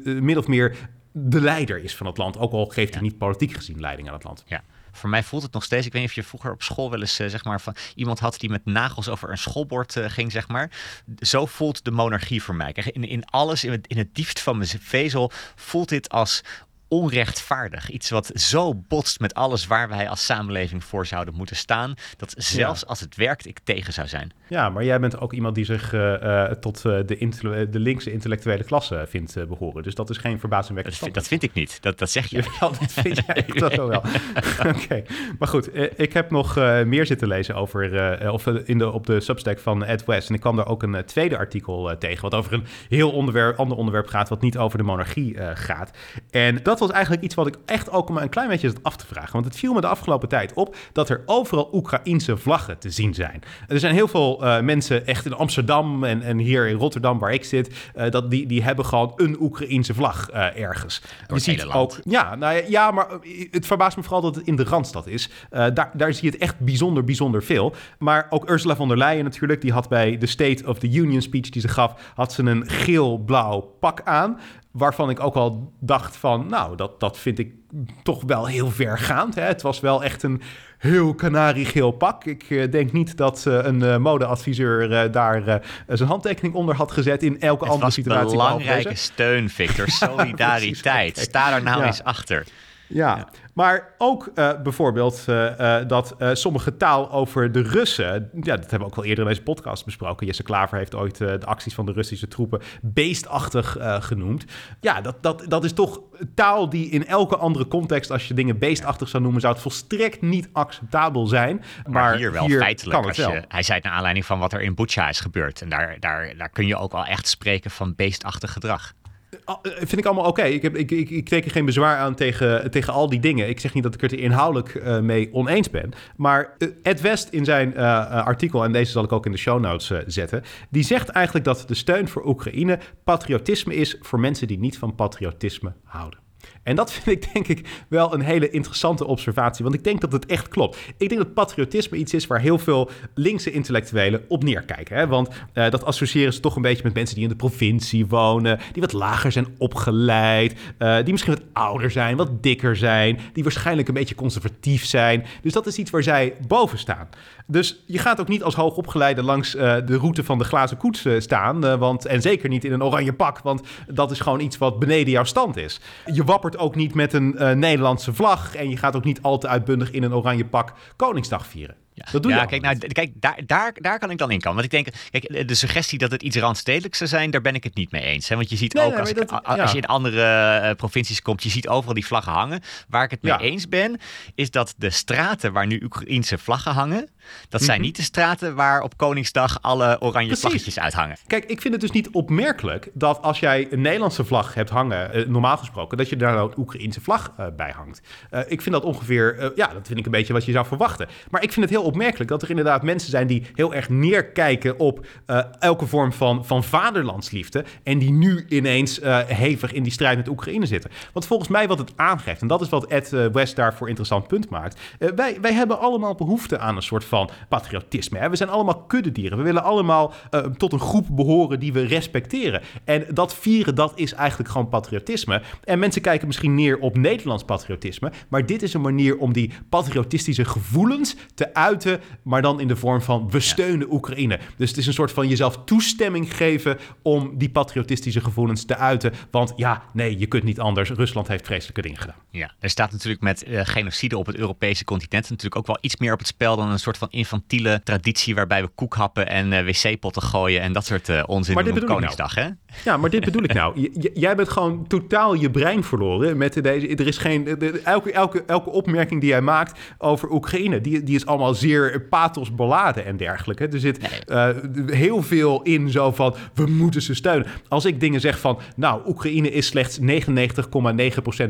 min of meer de leider is van het land. Ook al geeft hij niet politiek gezien leiding aan het land. Ja voor mij voelt het nog steeds. Ik weet niet of je vroeger op school wel eens uh, zeg maar van iemand had die met nagels over een schoolbord uh, ging, zeg maar. Zo voelt de monarchie voor mij. In, in alles, in het, in het diepst van mijn vezel, voelt dit als onrechtvaardig. Iets wat zo botst met alles waar wij als samenleving voor zouden moeten staan. Dat zelfs ja. als het werkt, ik tegen zou zijn. Ja, maar jij bent ook iemand die zich uh, uh, tot uh, de, de linkse intellectuele klasse vindt behoren. Dus dat is geen verbazingwekkend. Dat, vind, dat vind ik niet. Dat, dat zeg je. Dat vind jij dat wel. Oké, okay. maar goed. ik heb nog meer zitten lezen over, of in de, op de Substack van Ed West. En ik kwam daar ook een tweede artikel tegen, wat over een heel onderwerp, ander onderwerp gaat, wat niet over de monarchie gaat. En dat was eigenlijk iets wat ik echt ook maar een klein beetje zat af te vragen. Want het viel me de afgelopen tijd op dat er overal Oekraïense vlaggen te zien zijn. Er zijn heel veel uh, mensen, echt in Amsterdam en, en hier in Rotterdam, waar ik zit, uh, dat die, die hebben gewoon een Oekraïense vlag uh, ergens. Door je ziet ook. Ja, nou ja, ja, maar het verbaast me vooral dat het in de Randstad is. daar, daar zie je het echt bijzonder, bijzonder veel. Maar ook Ursula von der Leyen natuurlijk, die had bij de State of the Union speech die ze gaf, had ze een geel-blauw pak aan waarvan ik ook al dacht van, nou, dat, dat vind ik toch wel heel vergaand. Hè? Het was wel echt een heel kanariegeel pak. Ik uh, denk niet dat uh, een uh, modeadviseur daar zijn handtekening onder had gezet in elke het andere situatie. Het belangrijke steun, Victor. Solidariteit. Sta daar nou ja. eens achter. Ja, ja. Maar ook uh, bijvoorbeeld uh, uh, dat sommige taal over de Russen, ja, dat hebben we ook al eerder in deze podcast besproken. Jesse Klaver heeft ooit de acties van de Russische troepen beestachtig genoemd. Ja, dat, dat, dat is toch taal die in elke andere context, als je dingen beestachtig zou noemen, zou het volstrekt niet acceptabel zijn. Maar, maar hier wel hier feitelijk. Als je, hij zei het naar aanleiding van wat er in Bucha is gebeurd. En daar, daar, daar kun je ook wel echt spreken van beestachtig gedrag. Eh, vind ik allemaal oké. Okay. Ik, ik, ik, ik teken geen bezwaar aan tegen, tegen al die dingen. Ik zeg niet dat ik het er inhoudelijk uh, mee oneens ben. Maar Ed West in zijn artikel, en deze zal ik ook in de show notes zetten... die zegt eigenlijk dat de steun voor Oekraïne patriotisme is... voor mensen die niet van patriotisme houden. En dat vind ik denk ik wel een hele interessante observatie, want ik denk dat het echt klopt. Ik denk dat patriotisme iets is waar heel veel linkse intellectuelen op neerkijken. Hè? Want uh, dat associëren ze toch een beetje met mensen die in de provincie wonen, die wat lager zijn opgeleid, uh, die misschien wat ouder zijn, wat dikker zijn, die waarschijnlijk een beetje conservatief zijn. Dus dat is iets waar zij boven staan. Dus je gaat ook niet als hoogopgeleide langs uh, de route van de glazen koets staan, want, en zeker niet in een oranje pak, want dat is gewoon iets wat beneden jouw stand is. Je wappert ook niet met een uh, Nederlandse vlag. En je gaat ook niet al te uitbundig in een oranje pak Koningsdag vieren. Dat doe ja, je kijk, nou, kijk daar, daar, daar kan ik dan in komen. Want ik denk, kijk, de suggestie dat het iets randstedelijk zou zijn, daar ben ik het niet mee eens. Hè? Want je ziet ook, als, als je in andere uh, provincies komt, je ziet overal die vlaggen hangen. Waar ik het mee eens ben, is dat de straten waar nu Oekraïense vlaggen hangen, dat zijn mhm. niet de straten waar op Koningsdag alle oranje Precies. vlaggetjes uithangen. Kijk, ik vind het dus niet opmerkelijk dat als jij een Nederlandse vlag hebt hangen, uh, normaal gesproken, dat je daar nou een Oekraïense vlag uh, bij hangt. ik vind dat ongeveer, ja, dat vind ik een beetje wat je zou verwachten. Maar ik vind het heel opmerkelijk dat er inderdaad mensen zijn die heel erg neerkijken op elke vorm van, van vaderlandsliefde. En die nu ineens hevig in die strijd met Oekraïne zitten. Want volgens mij wat het aangeeft, en dat is wat Ed West daarvoor interessant punt maakt. wij, wij hebben allemaal behoefte aan een soort van patriotisme. Hè? We zijn allemaal kuddedieren. We willen allemaal uh, tot een groep behoren die we respecteren. En dat vieren, dat is eigenlijk gewoon patriotisme. En mensen kijken misschien neer op Nederlands patriotisme. Maar dit is een manier om die patriotistische gevoelens te uiten. Maar dan in de vorm van we steunen Oekraïne. Dus het is een soort van jezelf toestemming geven om die patriotistische gevoelens te uiten. Want ja, nee, je kunt niet anders. Rusland heeft vreselijke dingen gedaan. Ja, er staat natuurlijk met uh, genocide op het Europese continent natuurlijk ook wel iets meer op het spel dan een soort van infantiele traditie waarbij we koekhappen en uh, wc-potten gooien en dat soort uh, onzin maar op Koningsdag, nou. hè? Ja, maar dit bedoel ik nou. jij bent gewoon totaal je brein verloren met deze. Er is geen. elke, elke, elke opmerking die jij maakt over Oekraïne, die, die is allemaal zeer pathos beladen en dergelijke. Er zit uh, heel veel in zo van we moeten ze steunen. Als ik dingen zeg van, nou, Oekraïne is slechts 99,9%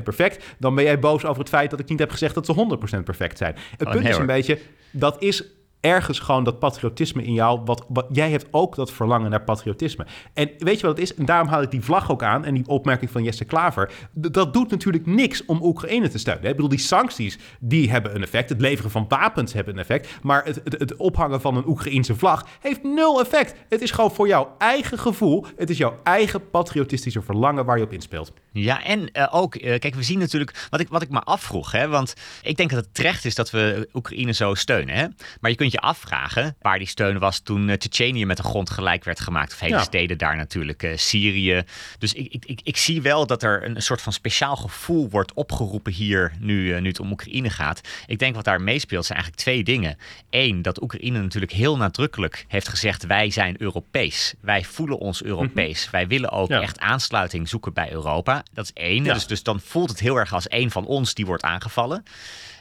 perfect, dan ben jij boos over het feit dat ik niet heb gezegd dat ze 100% perfect zijn. Het oh, punt is een beetje, dat is ergens gewoon dat patriotisme in jou. Wat, wat, jij hebt ook dat verlangen naar patriotisme. En weet je wat het is? En daarom haal ik die vlag ook aan en die opmerking van Jesse Klaver. Dat doet natuurlijk niks om Oekraïne te steunen. Ik bedoel, die sancties die hebben een effect. Het leveren van wapens hebben een effect. Maar het, het, ophangen van een Oekraïense vlag heeft nul effect. Het is gewoon voor jouw eigen gevoel. Het is jouw eigen patriotistische verlangen waar je op inspeelt. Ja, en uh, ook, uh, kijk, we zien natuurlijk, wat ik, wat ik me afvroeg, hè, want ik denk dat het terecht is dat we Oekraïne zo steunen. Hè? Maar je kunt je afvragen waar die steun was toen uh, Tsjetsjenië met de grond gelijk werd gemaakt. Of hele steden daar natuurlijk, Syrië. Dus ik, ik, ik, ik, zie wel dat er een soort van speciaal gevoel wordt opgeroepen hier, nu, nu het om Oekraïne gaat. Ik denk wat daar meespeelt zijn eigenlijk twee dingen. Eén, dat Oekraïne natuurlijk heel nadrukkelijk heeft gezegd, wij zijn Europees. Wij voelen ons Europees. Mhm. Wij willen ook echt aansluiting zoeken bij Europa. Dat is één. Dus, dus dan voelt het heel erg als één van ons die wordt aangevallen.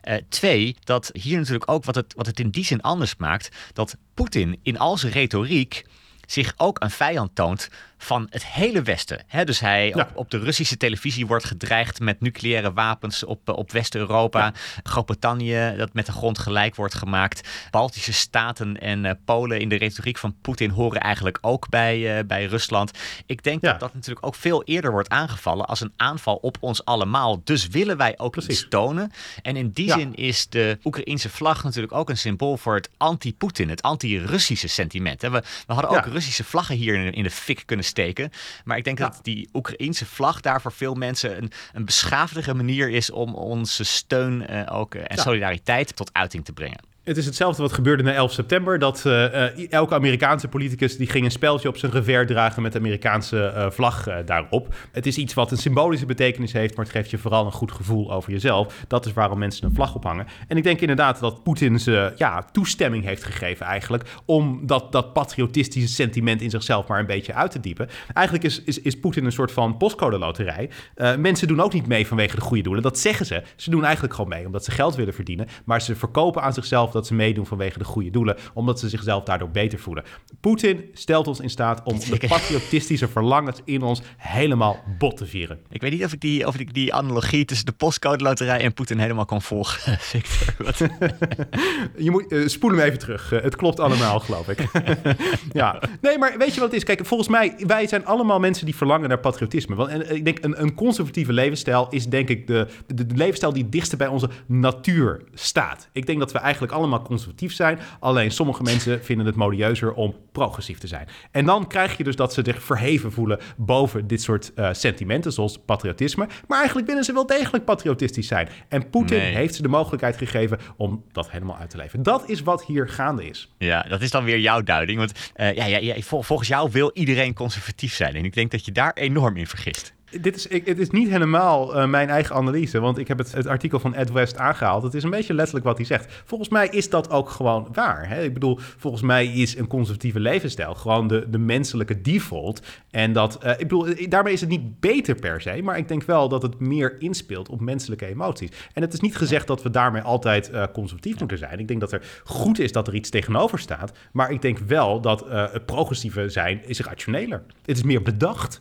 Uh, twee, dat hier natuurlijk ook wat het, wat het in die zin anders maakt, dat Poetin in al zijn retoriek zich ook een vijand toont van het hele Westen. dus hij op, op, de Russische televisie wordt gedreigd met nucleaire wapens op, eh, op West-Europa. Groot-Brittannië dat met de grond gelijk wordt gemaakt. Baltische staten en uh, Polen in de retoriek van Poetin horen eigenlijk ook bij, uh, bij Rusland. Ik denk dat dat natuurlijk ook veel eerder wordt aangevallen als een aanval op ons allemaal. Dus willen wij ook Precies. iets tonen. En in die zin is de Oekraïense vlag natuurlijk ook een symbool voor het anti-Poetin, het anti-Russische sentiment. We, we hadden ook Russische vlaggen hier in, in de fik kunnen steken. Maar ik denk dat die Oekraïense vlag daar voor veel mensen een, een beschaafdere manier is om onze steun uh, ook, uh, en solidariteit tot uiting te brengen. Het is hetzelfde wat gebeurde na 11 september. Dat uh, elke Amerikaanse politicus die ging een speldje op zijn revers dragen met de Amerikaanse uh, vlag daarop. Het is iets wat een symbolische betekenis heeft, maar het geeft je vooral een goed gevoel over jezelf. Dat is waarom mensen een vlag ophangen. En ik denk inderdaad dat Poetin ze ja, toestemming heeft gegeven eigenlijk om dat, dat patriotistische sentiment in zichzelf maar een beetje uit te diepen. Eigenlijk is, is, is Poetin een soort van postcode loterij. mensen doen ook niet mee vanwege de goede doelen. Dat zeggen ze. Ze doen eigenlijk gewoon mee omdat ze geld willen verdienen, maar ze verkopen aan zichzelf dat ze meedoen vanwege de goede doelen, omdat ze zichzelf daardoor beter voelen. Poetin stelt ons in staat om de patriotistische verlangens in ons helemaal bot te vieren. Ik weet niet of ik die, of ik die analogie tussen de postcode loterij en Poetin helemaal kan volgen, Victor. je moet uh, spoel hem even terug. Uh, het klopt allemaal, geloof ik. ja, nee, maar weet je wat het is? Kijk, volgens mij, wij zijn allemaal mensen die verlangen naar patriotisme. Want en, ik denk, een, een conservatieve levensstijl is denk ik de, de, de levensstijl die het dichtste bij onze natuur staat. Ik denk dat we eigenlijk allemaal conservatief zijn. Alleen sommige mensen vinden het modieuzer om progressief te zijn. En dan krijg je dus dat ze zich verheven voelen boven dit soort uh, sentimenten, zoals patriotisme. Maar eigenlijk willen ze wel degelijk patriotistisch zijn. En Poetin heeft ze de mogelijkheid gegeven om dat helemaal uit te leven. Dat is wat hier gaande is. Ja, dat is dan weer jouw duiding. Want uh, ja, ja, ja, volgens jou wil iedereen conservatief zijn. En ik denk dat je daar enorm in vergist. Dit is, ik, het is niet helemaal uh, mijn eigen analyse, want ik heb het, het artikel van Ed West aangehaald. Het is een beetje letterlijk wat hij zegt. Volgens mij is dat ook gewoon waar. Hè? Ik bedoel, volgens mij is een conservatieve levensstijl gewoon de, de menselijke default. En dat, uh, ik bedoel, daarmee is het niet beter per se, maar ik denk wel dat het meer inspeelt op menselijke emoties. En het is niet gezegd dat we daarmee altijd conservatief moeten zijn. Ik denk dat er goed is dat er iets tegenover staat, maar ik denk wel dat het progressieve zijn is rationeler. Het is meer bedacht.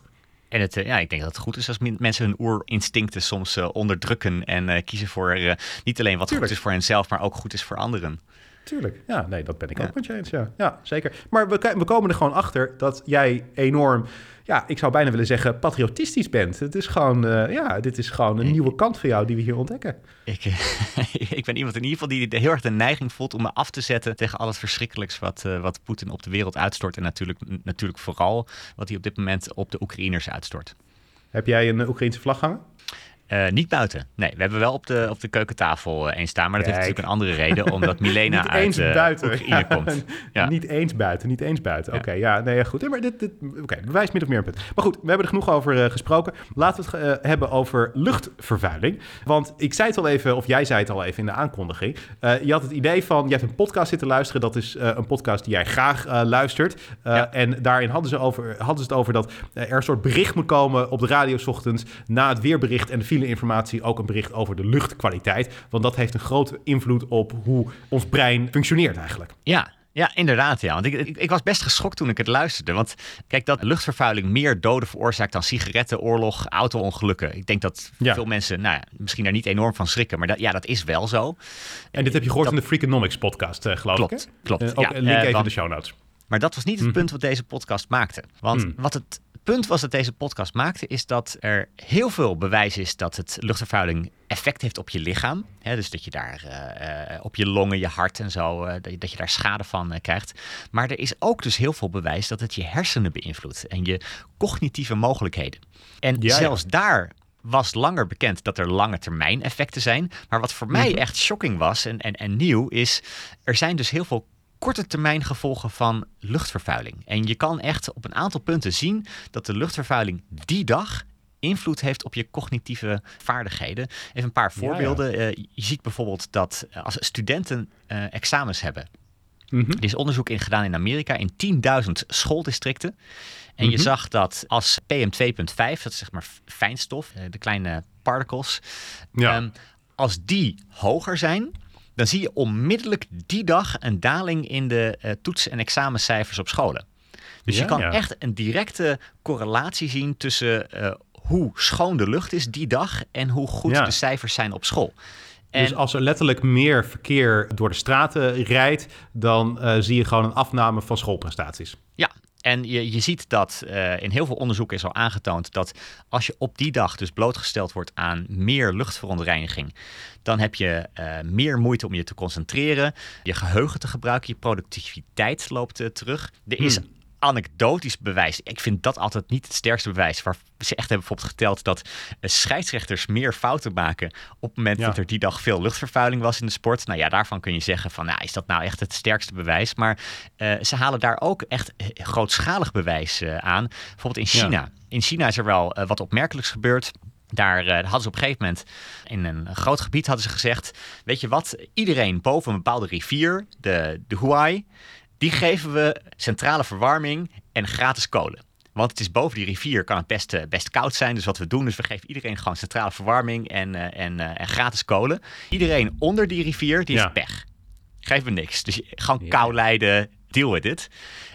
En het, ja, ik denk dat het goed is als mensen hun oerinstincten soms uh, onderdrukken en uh, kiezen voor niet alleen wat Tuurlijk. goed is voor henzelf, maar ook goed is voor anderen. Tuurlijk, ja, nee, dat ben ik ja. ook met je eens, ja. ja zeker. Maar we, we komen er gewoon achter dat jij enorm ja, ik zou bijna willen zeggen, patriotistisch bent. Het is gewoon, uh, ja, dit is gewoon een nieuwe kant van jou die we hier ontdekken. Ik, ik ben iemand in ieder geval die heel erg de neiging voelt om me af te zetten tegen al het verschrikkelijks wat, uh, wat Poetin op de wereld uitstort. En natuurlijk, natuurlijk vooral wat hij op dit moment op de Oekraïners uitstort. Heb jij een Oekraïnse vlag hangen? Uh, niet buiten. Nee, we hebben wel op de, op de keukentafel uh, eens staan. Maar dat heeft natuurlijk een andere reden. Omdat Milena niet eens uit uh, buiten. Oekraïne komt. Ja. Niet eens buiten, niet eens buiten. Oké, okay, ja, nee, goed. maar dit, dit, Oké, okay, bewijs min of meer een punt. Maar goed, we hebben er genoeg over gesproken. Laten we het hebben over luchtvervuiling. Want ik zei het al even, of jij zei het al even in de aankondiging. je had het idee van, je hebt een podcast zitten luisteren. Dat is een podcast die jij graag luistert. Ja. En daarin hadden ze, over, hadden ze het over dat er een soort bericht moet komen op de radio ochtends... na het weerbericht en de informatie ook een bericht over de luchtkwaliteit. Want dat heeft een grote invloed op hoe ons brein functioneert eigenlijk. Ja, ja, inderdaad. Ja. Want ik, ik, ik, was best geschokt toen ik het luisterde. Want kijk, dat luchtvervuiling meer doden veroorzaakt dan sigaretten, oorlog, auto-ongelukken. Ik denk dat veel mensen nou ja, misschien daar niet enorm van schrikken. Maar dat, ja, dat is wel zo. En dit heb je gehoord in de Freakonomics podcast, uh, geloof klopt, ik. Klopt, uh, ook ja, link uh, even in de show notes. Maar dat was niet het mm. punt wat deze podcast maakte. Want mm. wat het punt was dat deze podcast maakte, is dat er heel veel bewijs is dat het luchtvervuiling effect heeft op je lichaam. dus dat je daar uh, op je longen, je hart en zo, uh, dat, je, dat, je, daar schade van krijgt. Maar er is ook dus heel veel bewijs dat het je hersenen beïnvloedt en je cognitieve mogelijkheden. En ja, zelfs ja. daar was langer bekend dat er lange termijn effecten zijn. Maar wat voor mij mhm. echt shocking was en, en, en nieuw is, er zijn dus heel veel korte termijn gevolgen van luchtvervuiling. En je kan echt op een aantal punten zien dat de luchtvervuiling die dag invloed heeft op je cognitieve vaardigheden. Even een paar voorbeelden. Ja, ja. Uh, je ziet bijvoorbeeld dat eh, als studenten uh, examens hebben. Mm -hmm. Er is onderzoek in gedaan in Amerika in 10.000 schooldistricten. En mm -hmm. je zag dat als PM2.5, dat is zeg maar fijnstof, de kleine particles, ja. um, als die hoger zijn, dan zie je onmiddellijk die dag een daling in de uh, toets- en examencijfers op scholen. Dus ja, je kan ja. echt een directe correlatie zien tussen uh, hoe schoon de lucht is die dag en hoe goed ja. de cijfers zijn op school. En dus als er letterlijk meer verkeer door de straten rijdt, dan uh, zie je gewoon een afname van schoolprestaties. Ja, en je, je ziet dat uh, in heel veel onderzoeken is al aangetoond dat als je op die dag dus blootgesteld wordt aan meer luchtverontreiniging, dan heb je uh, meer moeite om je te concentreren, je geheugen te gebruiken, je productiviteit loopt uh, terug. Er is hmm anekdotisch bewijs. Ik vind dat altijd niet het sterkste bewijs. Waar ze echt hebben bijvoorbeeld geteld dat scheidsrechters meer fouten maken op het moment ja. dat er die dag veel luchtvervuiling was in de sport. Nou ja, daarvan kun je zeggen van, nou, is dat nou echt het sterkste bewijs? Maar uh, ze halen daar ook echt grootschalig bewijs uh, aan. Bijvoorbeeld in China. Ja. In China is er wel uh, wat opmerkelijks gebeurd. Daar uh, hadden ze op een gegeven moment in een groot gebied hadden ze gezegd: Weet je wat, iedereen boven een bepaalde rivier, de, de Huai, die geven we centrale verwarming en gratis kolen. Want het is boven die rivier, kan het best, uh, best koud zijn. Dus wat we doen, is we geven iedereen gewoon centrale verwarming en, uh, en, uh, en gratis kolen. Iedereen onder die rivier, die ja. is pech. Geven we niks. Dus gewoon ja. kou lijden, deal with it.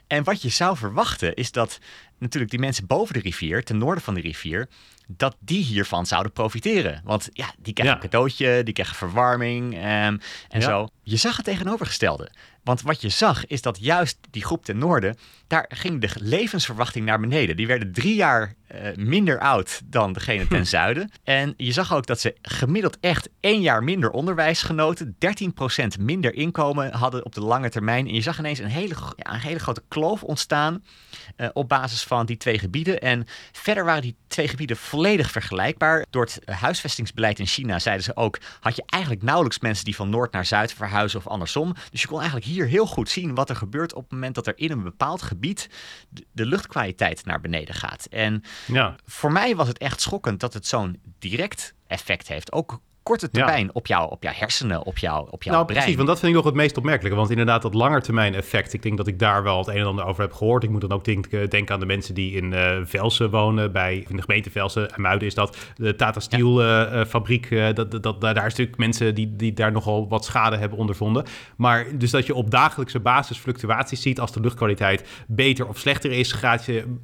En wat je zou verwachten, is dat natuurlijk die mensen boven de rivier, ten noorden van de rivier, dat die hiervan zouden profiteren. Want ja, die krijgen ja. een cadeautje, die krijgen verwarming um, en ja. zo. Je zag het tegenovergestelde. Want wat je zag is dat juist die groep ten noorden, daar ging de levensverwachting naar beneden. Die werden drie jaar uh, minder oud dan degene ten zuiden. En je zag ook dat ze gemiddeld echt één jaar minder onderwijs genoten, 13% minder inkomen hadden op de lange termijn. En je zag ineens een hele, ja, een hele grote kloof ontstaan uh, op basis van die twee gebieden. En verder waren die twee gebieden volledig vergelijkbaar. Door het huisvestingsbeleid in China zeiden ze ook, had je eigenlijk nauwelijks mensen die van noord naar zuid verhuizen of andersom. Dus je kon eigenlijk hier hier heel goed zien wat er gebeurt op het moment dat er in een bepaald gebied de, de luchtkwaliteit naar beneden gaat. En Ja, voor mij was het echt schokkend dat het zo'n direct effect heeft. Ook korte termijn op, jou, op jouw hersenen, op, jou, op jouw nou brein. precies, want dat vind ik nog het meest opmerkelijke. Want inderdaad, dat langetermijn effect, ik denk dat ik daar wel het een en ander over heb gehoord. Ik moet dan ook denken, denken aan de mensen die in eh Velsen wonen, bij in de gemeente Velsen, en Muiden is dat, de Tata Steel eh, eh, fabriek. eh, dat, dat, dat, daar is natuurlijk mensen die, die daar nogal wat schade hebben ondervonden. Maar dus dat je op dagelijkse basis fluctuaties ziet als de luchtkwaliteit beter of slechter is, gaat je,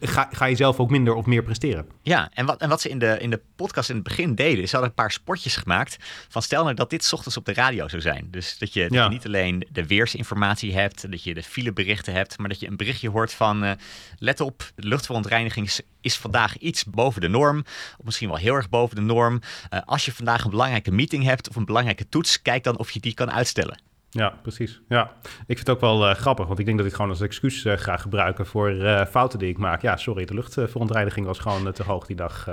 ga, ga je zelf ook minder of meer presteren. Ja, en wat, en wat ze in de, in de podcast in het begin deden, is hadden een paar spotjes gemaakt van stel nou dat dit 's ochtends op de radio zou zijn. Dus dat je, dat Ja. je niet alleen de weersinformatie hebt, dat je de fileberichten hebt, maar dat je een berichtje hoort van eh, let op, de luchtverontreiniging is, is vandaag iets boven de norm, of misschien wel heel erg boven de norm. Eh, als je vandaag een belangrijke meeting hebt of een belangrijke toets, kijk dan of je die kan uitstellen. Ja, precies. Ja, ik vind het ook wel eh, grappig, want ik denk dat ik gewoon als excuus eh, ga gebruiken voor eh, fouten die ik maak. Ja, sorry, de luchtverontreiniging was gewoon te hoog die dag.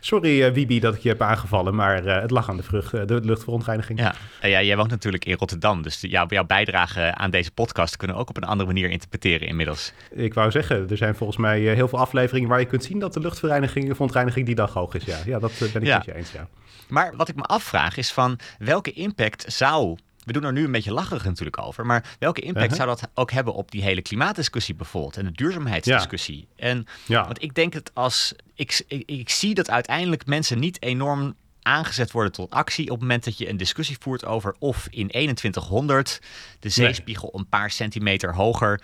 Sorry, Wibi, dat ik je heb aangevallen, maar het lag aan de, vrucht, de luchtverontreiniging. Ja, ja, jij woont natuurlijk in Rotterdam, dus jouw, jouw bijdrage aan deze podcast kunnen we ook op een andere manier interpreteren inmiddels. Ik wou zeggen, er zijn volgens mij heel veel afleveringen waar je kunt zien dat de luchtverontreiniging verontreiniging die dag hoog is. Ja, ja dat ben ik Ja. met je eens, ja. Maar wat ik me afvraag is van welke impact zou. We doen er nu een beetje lacherig natuurlijk over. Maar welke impact Uh-huh. zou dat ook hebben op die hele klimaatdiscussie bijvoorbeeld? En de duurzaamheidsdiscussie? En Ja. want ik denk het als. Ik, ik, ik zie dat uiteindelijk mensen niet enorm aangezet worden tot actie op het moment dat je een discussie voert over of in 2100 de zeespiegel een paar centimeter hoger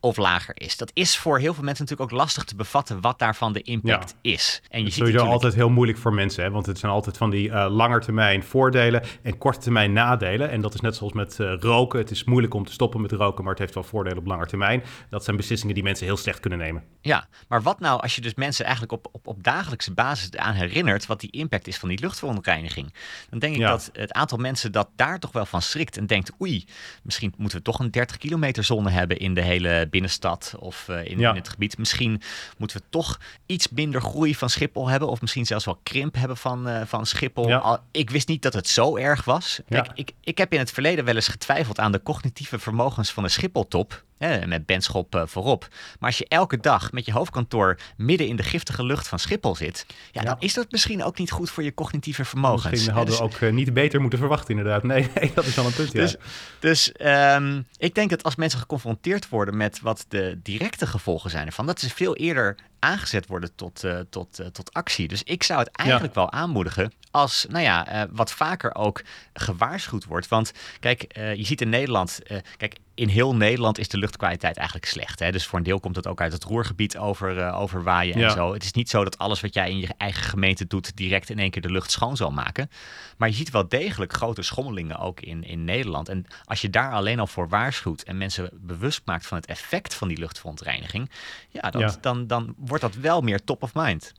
of lager is. Dat is voor heel veel mensen natuurlijk ook lastig te bevatten wat daarvan de impact is. En je Het is ziet sowieso natuurlijk altijd heel moeilijk voor mensen, hè? want het zijn altijd van die eh langetermijn voordelen en korte termijn nadelen. En dat is net zoals met eh, roken. Het is moeilijk om te stoppen met roken, maar het heeft wel voordelen op lange termijn. Dat zijn beslissingen die mensen heel slecht kunnen nemen. Ja, maar wat nou als je dus mensen eigenlijk op, op, op dagelijkse basis aan herinnert wat die impact is van die luchtverontreiniging? Dan denk ik Ja. dat het aantal mensen dat daar toch wel van schrikt en denkt, oei, misschien moeten we toch een 30 kilometer zone hebben in de hele binnenstad of eh, in, Ja. in het gebied. Misschien moeten we toch iets minder groei van Schiphol hebben of misschien zelfs wel krimp hebben van, eh, van Schiphol. Ja. Al, ik wist niet dat het zo erg was. Kijk, ik, ik heb in het verleden wel eens getwijfeld aan de cognitieve vermogens van de Schiphol-top. Met Benschop eh, voorop. Maar als je elke dag met je hoofdkantoor midden in de giftige lucht van Schiphol zit, ja, Ja. dan is dat misschien ook niet goed voor je cognitieve vermogens. Misschien hadden we dus- ook eh, niet beter moeten verwachten, inderdaad. Nee, nee dat is wel een punt, ja. Dus, dus ehm, ik denk dat als mensen geconfronteerd worden met wat de directe gevolgen zijn ervan, dat ze veel eerder aangezet worden tot, eh, tot, tot actie. Dus ik zou het eigenlijk wel aanmoedigen als, nou ja, wat vaker ook gewaarschuwd wordt. Want kijk, je ziet in Nederland, kijk, in heel Nederland is de luchtkwaliteit eigenlijk slecht. Hè? Dus voor een deel komt het ook uit het Roergebied over, eh, overwaaien en Ja. zo. Het is niet zo dat alles wat jij in je eigen gemeente doet direct in één keer de lucht schoon zal maken. Maar je ziet wel degelijk grote schommelingen ook in, in Nederland. En als je daar alleen al voor waarschuwt en mensen bewust maakt van het effect van die luchtverontreiniging, ja, dan, Ja. Dan, dan wordt dat wel meer top of mind.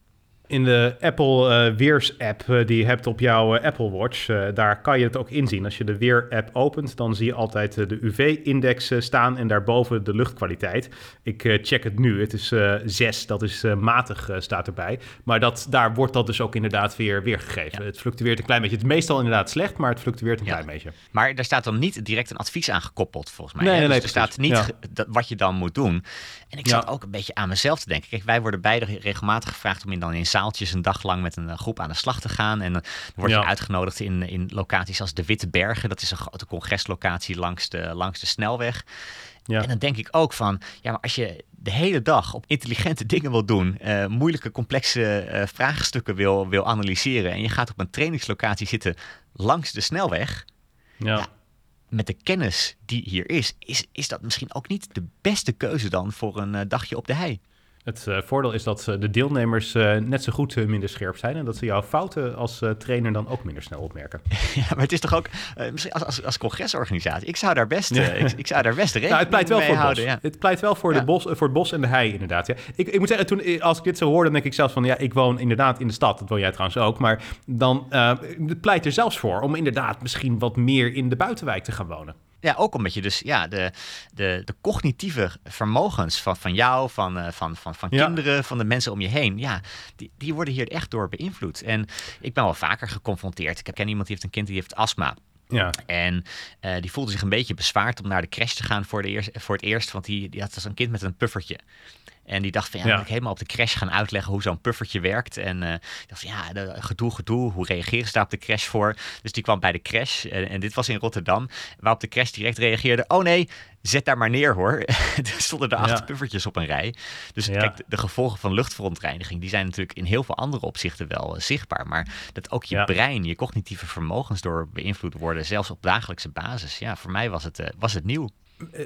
In de Apple eh, Weers-app eh, die je hebt op jouw eh, Apple Watch, daar kan je het ook inzien. Als je de Weer-app opent, dan zie je altijd de UV-index staan en daarboven de luchtkwaliteit. Ik check het nu, het is eh 6, dat is matig, staat erbij. Maar dat, daar wordt dat dus ook inderdaad weer weergegeven. Ja. Het fluctueert een klein beetje. Het is meestal inderdaad slecht, maar het fluctueert een Ja. klein beetje. Maar daar staat dan niet direct een advies aan gekoppeld, volgens mij. Nee, nee, dus nee, er staat niet Ja. dat, wat je dan moet doen. En ik zat ook een beetje aan mezelf te denken. Kijk, wij worden beide regelmatig gevraagd om in, dan in zaaltjes een dag lang met een eh, groep aan de slag te gaan. En dan word je Ja. uitgenodigd in, in locaties als de Witte Bergen. Dat is een grote congreslocatie langs de, langs de snelweg. Ja. En dan denk ik ook van, ja, maar als je de hele dag op intelligente dingen wil doen, eh, moeilijke, complexe eh, vraagstukken wil, wil analyseren en je gaat op een trainingslocatie zitten langs de snelweg, Ja. Ja. met de kennis die hier is, is, is dat misschien ook niet de beste keuze dan voor een eh, dagje op de hei. Het eh, voordeel is dat eh, de deelnemers eh, net zo goed minder scherp zijn en dat ze jouw fouten als trainer dan ook minder snel opmerken. Ja, maar het is toch ook, misschien als, als, als congresorganisatie, ik zou daar best, ik, ik zou daar best rekening Nou, het pleit wel mee voor het bos. houden. Ja. Het pleit wel voor, Ja. de bos, voor het bos en de hei, inderdaad. Ja. Ik, ik moet zeggen, toen, als ik dit zo hoorde, dan denk ik zelfs van... ja, ik woon inderdaad in de stad. Dat woon jij trouwens ook. Maar dan het pleit er zelfs voor om inderdaad misschien wat meer in de buitenwijk te gaan wonen. Ja, ook omdat je dus ja, de, de, de cognitieve vermogens van, van jou, van, eh, van, van, van Ja. kinderen, van de mensen om je heen, ja, die, die worden hier echt door beïnvloed. En ik ben wel vaker geconfronteerd. Ik ken iemand die heeft een kind die heeft astma. Ja. En die voelde zich een beetje bezwaard om naar de crash te gaan voor, de eerst, voor het eerst. Want die, die had als een kind met een puffertje. En die dacht van ja, ja. moet ik helemaal op de crash gaan uitleggen hoe zo'n puffertje werkt. En uh, dacht van ja, de, gedoe, gedoe, hoe reageren ze daar op de crash voor? Dus die kwam bij de crash en, en, dit was in Rotterdam, waarop de crash direct reageerde, oh nee, zet daar maar neer hoor. er stonden er acht puffertjes op een rij. Dus kijk, de, gevolgen van luchtverontreiniging, die zijn natuurlijk in heel veel andere opzichten wel uh, zichtbaar. Maar dat ook je brein, je cognitieve vermogens door beïnvloed worden, zelfs op dagelijkse basis. Ja, voor mij was het, uh, was het nieuw.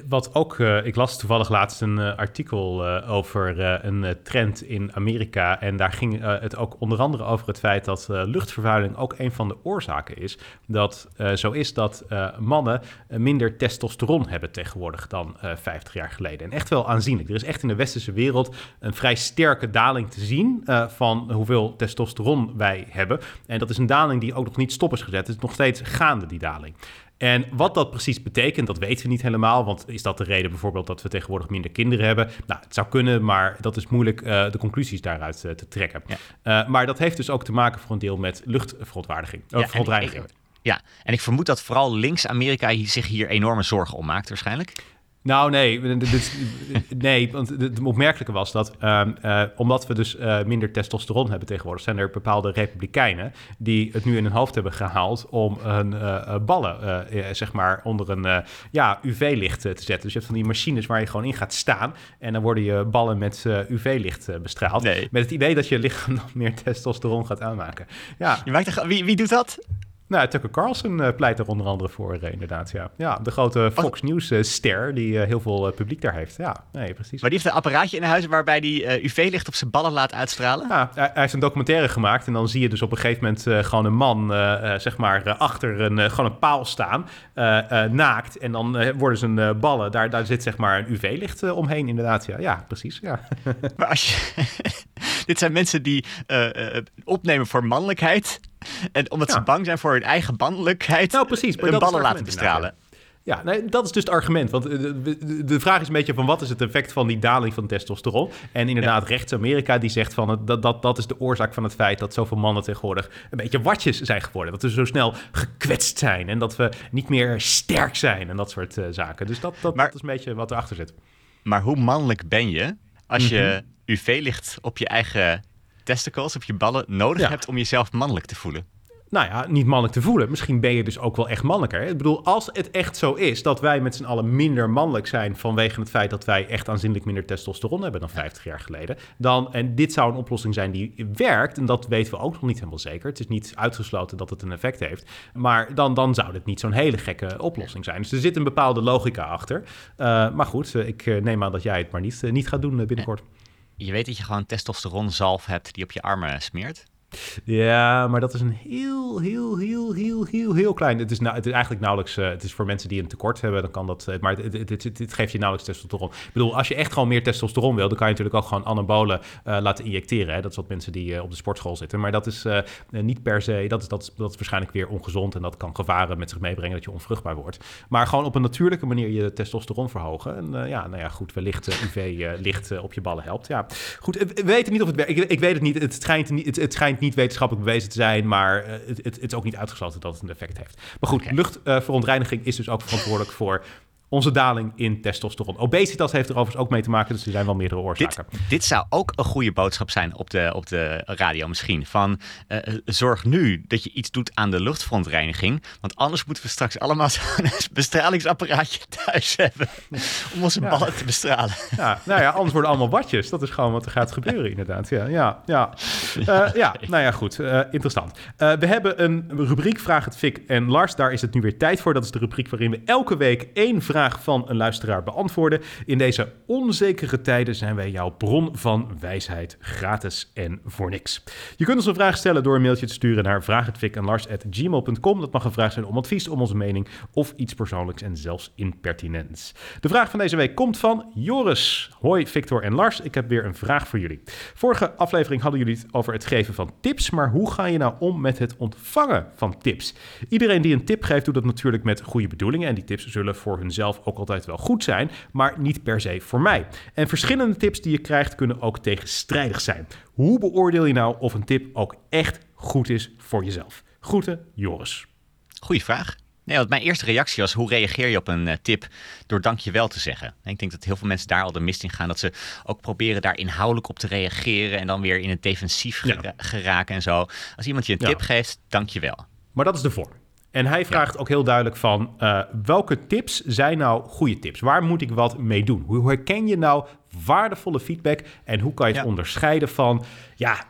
Wat ook, uh, ik las toevallig laatst een uh, artikel over een trend in Amerika. En daar ging het ook onder andere over het feit dat luchtvervuiling ook een van de oorzaken is. Dat zo is dat mannen minder testosteron hebben tegenwoordig dan 50 jaar geleden. En echt wel aanzienlijk. Er is echt in de westerse wereld een vrij sterke daling te zien van hoeveel testosteron wij hebben. En dat is een daling die ook nog niet stop is gezet. Het is nog steeds gaande, die daling. En wat dat precies betekent, dat weten we niet helemaal. Want is dat de reden bijvoorbeeld dat we tegenwoordig minder kinderen hebben? Nou, het zou kunnen, maar dat is moeilijk uh, de conclusies daaruit uh, te trekken. Ja. Uh, maar dat heeft dus ook te maken voor een deel met luchtverontwaardiging. Ja, verontreiniging. ja, en ik vermoed dat vooral links-Amerika zich hier enorme zorgen om maakt waarschijnlijk. Nou, nee. nee, want het opmerkelijke was dat uh, uh, omdat we dus uh, minder testosteron hebben tegenwoordig, zijn er bepaalde republikeinen die het nu in hun hoofd hebben gehaald om hun eh, ballen, zeg maar, onder een ja, UV-licht te zetten. Dus je hebt van die machines waar je gewoon in gaat staan en dan worden je ballen met UV-licht bestraald. Nee. Met het idee dat je lichaam nog meer testosteron gaat aanmaken. Ja. Je maakt wie, wie doet dat? Nou, Tucker Carlson uh, pleit er onder andere voor, uh, inderdaad. Ja. ja, de grote Fox News-ster uh, die heel veel publiek daar heeft. Ja, nee, precies. Maar die heeft een apparaatje in huis waarbij die UV-licht op zijn ballen laat uitstralen? Ja, hij, hij, heeft een documentaire gemaakt en dan zie je dus op een gegeven moment gewoon een man, zeg maar, achter een, gewoon een paal staan, naakt. En dan worden zijn ballen, daar, daar zit zeg maar een UV-licht omheen, inderdaad. Ja, ja precies. Ja. maar als je... Dit zijn mensen die opnemen voor mannelijkheid en omdat ze bang zijn voor hun eigen mannelijkheid, nou, precies, maar hun ballen laten bestralen. Ja, nee, dat is dus het argument. Want eh, de, vraag is een beetje van wat is het effect van die daling van testosteron? En inderdaad, ja. rechts-Amerika die zegt van dat, dat, dat is de oorzaak van het feit dat zoveel mannen tegenwoordig een beetje watjes zijn geworden. Dat we zo snel gekwetst zijn en dat we niet meer sterk zijn en dat soort uh, zaken. Dus dat, dat, dat, is een beetje wat erachter zit. Maar hoe mannelijk ben je als je mhm. UV-licht op je eigen testicles, op je ballen, nodig hebt om jezelf mannelijk te voelen? nou ja, niet mannelijk te voelen. Misschien ben je dus ook wel echt mannelijker. Ik bedoel, als het echt zo is dat wij met z'n allen minder mannelijk zijn vanwege het feit dat wij echt aanzienlijk minder testosteron hebben dan 50 jaar geleden, dan, en dit zou een oplossing zijn die werkt, en dat weten we ook nog niet helemaal zeker. Het is niet uitgesloten dat het een effect heeft, maar dan, dan zou dit niet zo'n hele gekke oplossing zijn. Dus er zit een bepaalde logica achter. Uh, maar goed, uh, ik neem aan dat jij het maar niet, niet gaat doen binnenkort. Je weet dat je gewoon testosteronzalf hebt die op je armen smeert? Ja, maar dat is een heel, heel, heel, heel, heel, heel klein. Het is, nou, het is eigenlijk nauwelijks. Uh, het is voor mensen die een tekort hebben, dan kan dat. Uh, maar het, geeft je nauwelijks testosteron. Ik bedoel, als je echt gewoon meer testosteron wil, dan kan je natuurlijk ook gewoon anabolen uh, laten injecteren. Hè? Dat is wat mensen die op de sportschool zitten. Maar dat is niet per se. Dat is, dat, dat is waarschijnlijk weer ongezond en dat kan gevaren met zich meebrengen dat je onvruchtbaar wordt. Maar gewoon op een natuurlijke manier je testosteron verhogen. En ja, nou ja, goed, wellicht UV-licht op je ballen helpt. Ja, goed. We weten niet of het werkt. Ik, ik weet het niet. Het schijnt, niet, het, het schijnt niet niet wetenschappelijk bewezen te zijn, maar uh, het, het, het, is ook niet uitgesloten dat het een effect heeft. Maar goed, okay. luchtverontreiniging is dus ook verantwoordelijk voor onze daling in testosteron. Obesitas heeft er overigens ook mee te maken, dus er zijn wel meerdere oorzaken. Dit, dit zou ook een goede boodschap zijn op de, op de radio misschien. Van uh, zorg nu dat je iets doet aan de luchtverontreiniging, want anders moeten we straks allemaal zo'n bestralingsapparaatje thuis hebben om onze ja. ballen te bestralen. Ja, nou ja, anders worden allemaal watjes. Dat is gewoon wat er gaat gebeuren inderdaad. Ja, ja, ja. Uh, ja nou ja, goed. Uh, interessant. we hebben een rubriek Vraag het Fik en Lars. Daar is het nu weer tijd voor. Dat is de rubriek waarin we elke week één vraag van een luisteraar beantwoorden. In deze onzekere tijden zijn wij jouw bron van wijsheid, gratis en voor niks. Je kunt ons een vraag stellen door een mailtje te sturen naar vraaghetvikanlars.gmail.com. Dat mag een vraag zijn om advies, om onze mening of iets persoonlijks en zelfs impertinents. De vraag van deze week komt van Joris. Hoi Victor en Lars, ik heb weer een vraag voor jullie. Vorige aflevering hadden jullie het over het geven van tips, maar hoe ga je nou om met het ontvangen van tips? Iedereen die een tip geeft, doet dat natuurlijk met goede bedoelingen en die tips zullen voor hunzelf ook altijd wel goed zijn, maar niet per se voor mij. En verschillende tips die je krijgt kunnen ook tegenstrijdig zijn. Hoe beoordeel je nou of een tip ook echt goed is voor jezelf? Groeten, Joris. Goeie vraag. Nee, want mijn eerste reactie was: hoe reageer je op een uh, tip door dankjewel te zeggen? En ik denk dat heel veel mensen daar al de mist in gaan. Dat ze ook proberen daar inhoudelijk op te reageren en dan weer in het defensief geraken en zo. Als iemand je een tip ja. geeft, dankjewel. Maar dat is de vorm. En hij vraagt ook heel duidelijk van uh, welke tips zijn nou goede tips? Waar moet ik wat mee doen? Hoe herken je nou waardevolle feedback en hoe kan je het onderscheiden van ja,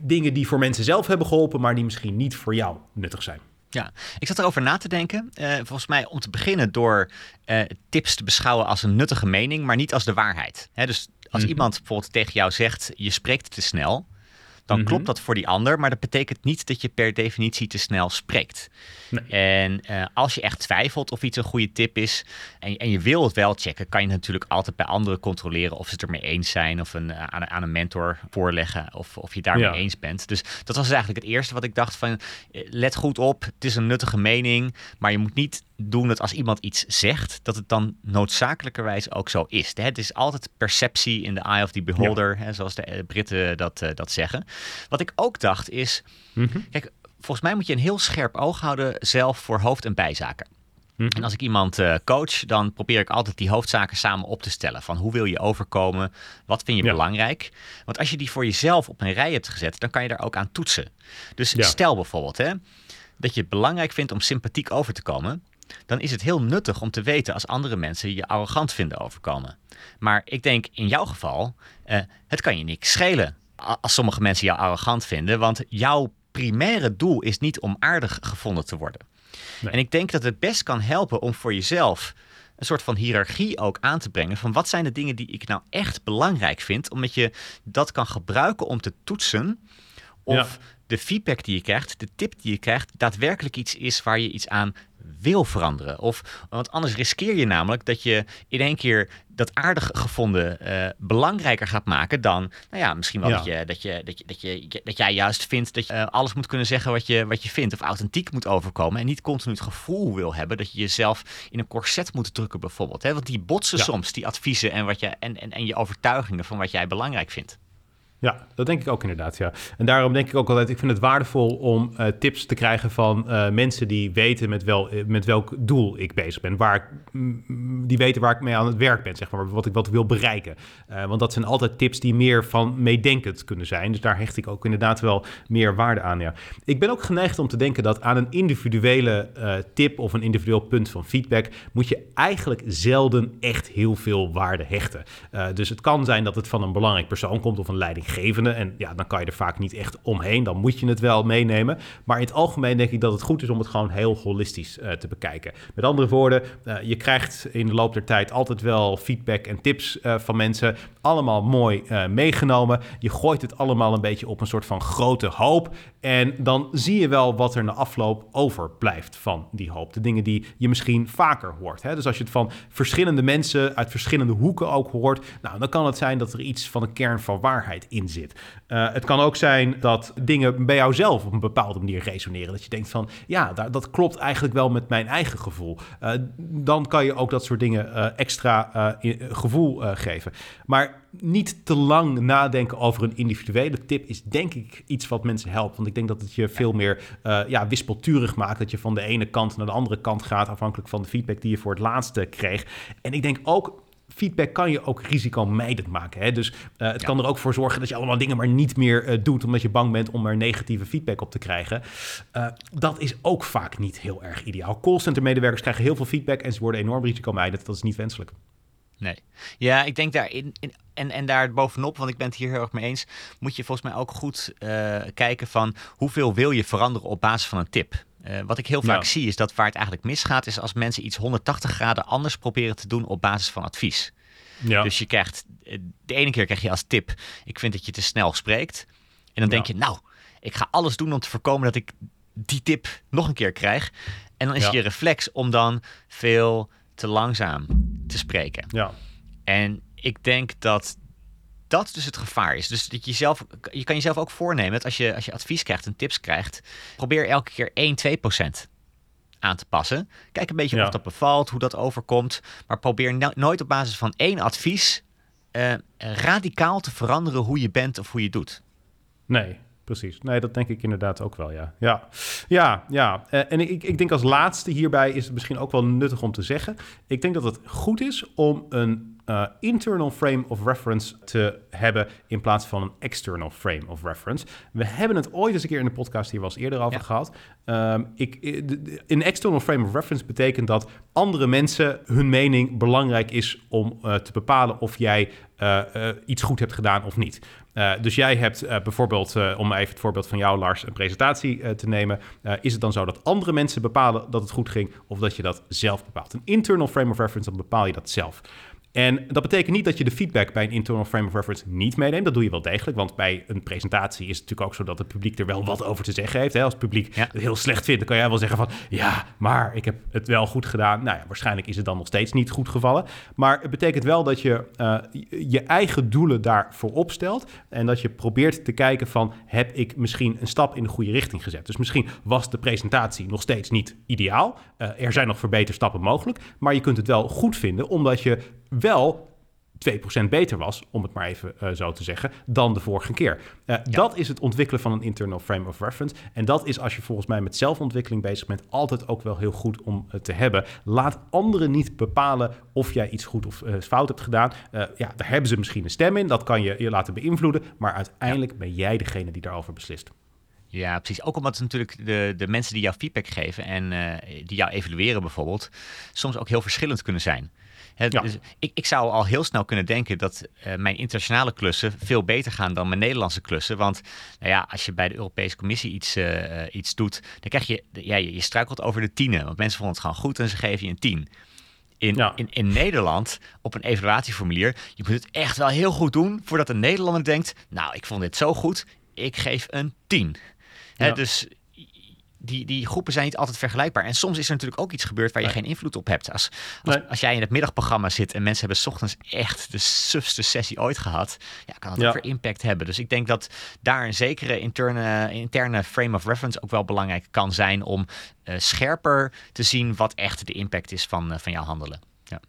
dingen die voor mensen zelf hebben geholpen, maar die misschien niet voor jou nuttig zijn? Ja, ik zat erover na te denken. Uh, volgens mij om te beginnen door uh, tips te beschouwen als een nuttige mening, maar niet als de waarheid. Hè, dus als mhm. iemand bijvoorbeeld tegen jou zegt, je spreekt te snel, dan mhm. klopt dat voor die ander, maar dat betekent niet dat je per definitie te snel spreekt. Nee. En uh, als je echt twijfelt of iets een goede tip is en, en, je wil het wel checken, kan je natuurlijk altijd bij anderen controleren of ze het ermee eens zijn of een, aan, aan, een mentor voorleggen of, of je daarmee eens bent. Dus dat was eigenlijk het eerste wat ik dacht van let goed op, het is een nuttige mening, maar je moet niet doen dat als iemand iets zegt, dat het dan noodzakelijkerwijs ook zo is. Het is altijd perceptie in the eye of the beholder, hè, zoals de eh, Britten dat, uh, dat zeggen. Wat ik ook dacht is, mhm. kijk, volgens mij moet je een heel scherp oog houden zelf voor hoofd- en bijzaken. Mhm. En als ik iemand uh, coach, dan probeer ik altijd die hoofdzaken samen op te stellen. Van hoe wil je overkomen? Wat vind je belangrijk? Want als je die voor jezelf op een rij hebt gezet, dan kan je daar ook aan toetsen. Dus stel bijvoorbeeld hè, dat je het belangrijk vindt om sympathiek over te komen dan is het heel nuttig om te weten als andere mensen je arrogant vinden overkomen. Maar ik denk in jouw geval, uh, het kan je niks schelen als sommige mensen jou arrogant vinden, want jouw primaire doel is niet om aardig gevonden te worden. En ik denk dat het best kan helpen om voor jezelf een soort van hiërarchie ook aan te brengen van wat zijn de dingen die ik nou echt belangrijk vind, omdat je dat kan gebruiken om te toetsen of de feedback die je krijgt, de tip die je krijgt, daadwerkelijk iets is waar je iets aan wil veranderen. Of, want anders riskeer je namelijk dat je in één keer dat aardig gevonden uh, belangrijker gaat maken dan, nou ja, misschien wel dat, je, dat, je, dat, je, dat, je, dat jij juist vindt dat je uh, alles moet kunnen zeggen wat je, wat je vindt of authentiek moet overkomen en niet continu het gevoel wil hebben dat je jezelf in een corset moet drukken bijvoorbeeld. Hè? Want die botsen soms, die adviezen en, wat je, en, en, en je overtuigingen van wat jij belangrijk vindt. Ja, dat denk ik ook inderdaad, ja. En daarom denk ik ook altijd, ik vind het waardevol om uh, tips te krijgen van uh, mensen die weten met, wel, eh, met welk doel ik bezig ben. Waar die weten waar ik mee aan het werk ben, zeg maar, wat ik, wat wil bereiken. Want dat zijn altijd tips die meer van meedenkend kunnen zijn. Dus daar hecht ik ook inderdaad wel meer waarde aan, ja. Ik ben ook geneigd om te denken dat aan een individuele tip of een individueel punt van feedback moet je eigenlijk zelden echt heel veel waarde hechten. dus het kan zijn dat het van een belangrijk persoon komt of een leiding en ja, dan kan je er vaak niet echt omheen. Dan moet je het wel meenemen. Maar in het algemeen denk ik dat het goed is om het gewoon heel holistisch uh, te bekijken. Met andere woorden, uh, je krijgt in de loop der tijd altijd wel feedback en tips uh, van mensen. Allemaal mooi meegenomen. Je gooit het allemaal een beetje op een soort van grote hoop. En dan zie je wel wat er na afloop overblijft van die hoop. De dingen die je misschien vaker hoort. Hè? Dus als je het van verschillende mensen uit verschillende hoeken ook hoort, nou, dan kan het zijn dat er iets van een kern van waarheid in zit. Uh, het kan ook zijn dat dingen bij jou zelf op een bepaalde manier resoneren. Dat je denkt van, ja, dat klopt eigenlijk wel met mijn eigen gevoel. Uh, dan kan je ook dat soort dingen extra gevoel geven. Maar niet te lang nadenken over een individuele tip is denk ik iets wat mensen helpt. Want ik denk dat het je veel meer uh, ja, wispelturig maakt. Dat je van de ene kant naar de andere kant gaat, afhankelijk van de feedback die je voor het laatste kreeg. En ik denk ook feedback kan je ook risicomijdend maken. Hè? Dus uh, het kan er ook voor zorgen dat je allemaal dingen maar niet meer uh, doet, omdat je bang bent om er negatieve feedback op te krijgen. Uh, dat is ook vaak niet heel erg ideaal. Callcenter medewerkers krijgen heel veel feedback en ze worden enorm risicomijdend. Dat is niet wenselijk. Nee. Ja, ik denk daar in, en, en daar bovenop, want ik ben het hier heel erg mee eens, moet je volgens mij ook goed uh, kijken van hoeveel wil je veranderen op basis van een tip. Uh, wat ik heel vaak zie is dat waar het eigenlijk misgaat, is als mensen iets 180 graden anders proberen te doen op basis van advies. Ja. Dus je krijgt, eh, de ene keer krijg je als tip, ik vind dat je te snel spreekt. En dan denk je, nou, ik ga alles doen om te voorkomen dat ik die tip nog een keer krijg. En dan is je reflex om dan veel te langzaam te spreken. Ja. En ik denk dat dat dus het gevaar is. Dus dat je zelf, je kan jezelf ook voornemen dat als je, als je advies krijgt en tips krijgt, probeer elke keer 1, 2 procent aan te passen. Kijk een beetje of dat bevalt, hoe dat overkomt. Maar probeer nooit op basis van één advies uh, radicaal te veranderen hoe je bent of hoe je doet. Nee, precies. Nee, dat denk ik inderdaad ook wel, ja. Ja, ja, ja. Uh, en ik, ik denk als laatste hierbij is het misschien ook wel nuttig om te zeggen. Ik denk dat het goed is om een uh, internal frame of reference te hebben in plaats van een external frame of reference. We hebben het ooit eens een keer in de podcast hier was eerder over gehad. Um, ik, een external frame of reference betekent dat andere mensen hun mening belangrijk is om uh, te bepalen of jij uh, iets goed hebt gedaan of niet. Uh, dus jij hebt uh, bijvoorbeeld, uh, om even het voorbeeld van jou, Lars, een presentatie te nemen. is het dan zo dat andere mensen bepalen dat het goed ging of dat je dat zelf bepaalt? Een internal frame of reference, dan bepaal je dat zelf. En dat betekent niet dat je de feedback bij een internal frame of reference niet meeneemt. Dat doe je wel degelijk, want bij een presentatie is het natuurlijk ook zo dat het publiek er wel wat over te zeggen heeft. Hè? Als het publiek het heel slecht vindt, dan kan jij wel zeggen van ja, maar ik heb het wel goed gedaan. Nou ja, waarschijnlijk is het dan nog steeds niet goed gevallen. Maar het betekent wel dat je uh, je eigen doelen daarvoor opstelt en dat je probeert te kijken van heb ik misschien een stap in de goede richting gezet. Dus misschien was de presentatie nog steeds niet ideaal. Uh, er zijn nog verbeterstappen mogelijk, maar je kunt het wel goed vinden omdat je wel 2% beter was, om het maar even uh, zo te zeggen, dan de vorige keer. Uh, ja. Dat is het ontwikkelen van een internal frame of reference. En dat is als je volgens mij met zelfontwikkeling bezig bent, altijd ook wel heel goed om uh, te hebben. Laat anderen niet bepalen of jij iets goed of fout hebt gedaan. ja, daar hebben ze misschien een stem in, dat kan je je laten beïnvloeden, maar uiteindelijk ja. ben jij degene die daarover beslist. Ja, precies. Ook omdat natuurlijk de, de mensen die jou feedback geven en die jou evalueren bijvoorbeeld, soms ook heel verschillend kunnen zijn. Het, ja. dus ik, ik zou al heel snel kunnen denken dat uh, mijn internationale klussen veel beter gaan dan mijn Nederlandse klussen. Want nou ja, als je bij de Europese Commissie iets, uh, iets doet, dan krijg je, ja, je, je struikelt over de tienen. Want mensen vonden het gewoon goed en ze geven je een tien. In, ja. in, in Nederland, op een evaluatieformulier, je moet het echt wel heel goed doen voordat een Nederlander denkt, nou, ik vond dit zo goed, ik geef een 10. Ja. He, dus die, die groepen zijn niet altijd vergelijkbaar. En soms is er natuurlijk ook iets gebeurd waar je nee. geen invloed op hebt. Als, als, nee. als, jij in het middagprogramma zit en mensen hebben s ochtends echt de sufste sessie ooit gehad, ja, kan dat ja. ook weer impact hebben. Dus ik denk dat daar een zekere interne, interne frame of reference ook wel belangrijk kan zijn om uh, scherper te zien wat echt de impact is van, uh, van jouw handelen. Ja.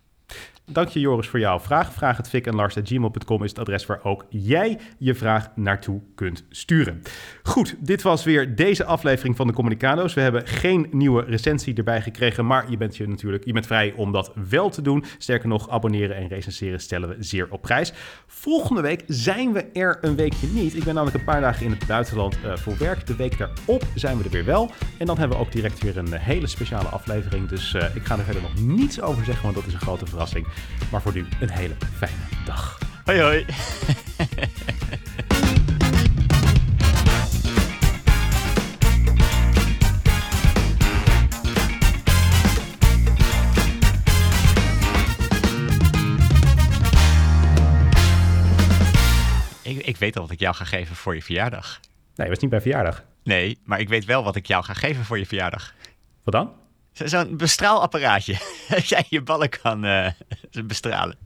Dank je Joris voor jouw vraag. Vraag het Fik en Lars gmail.com is het adres waar ook jij je vraag naartoe kunt sturen. Goed, dit was weer deze aflevering van de Communicado's. We hebben geen nieuwe recensie erbij gekregen, maar je bent je natuurlijk je bent vrij om dat wel te doen. Sterker nog, abonneren en recenseren stellen we zeer op prijs. Volgende week zijn we er een weekje niet. Ik ben namelijk een paar dagen in het buitenland uh, voor werk. De week daarop zijn we er weer wel. En dan hebben we ook direct weer een hele speciale aflevering. Dus uh, ik ga er verder nog niets over zeggen, want dat is een grote verrassing. Maar voor nu een hele fijne dag. Hoi hoi. ik, ik weet al wat ik jou ga geven voor je verjaardag. Nee, was niet bij verjaardag. Nee, maar ik weet wel wat ik jou ga geven voor je verjaardag. Wat dan? Zo'n bestraalapparaatje. Dat jij je ballen kan uh, bestralen.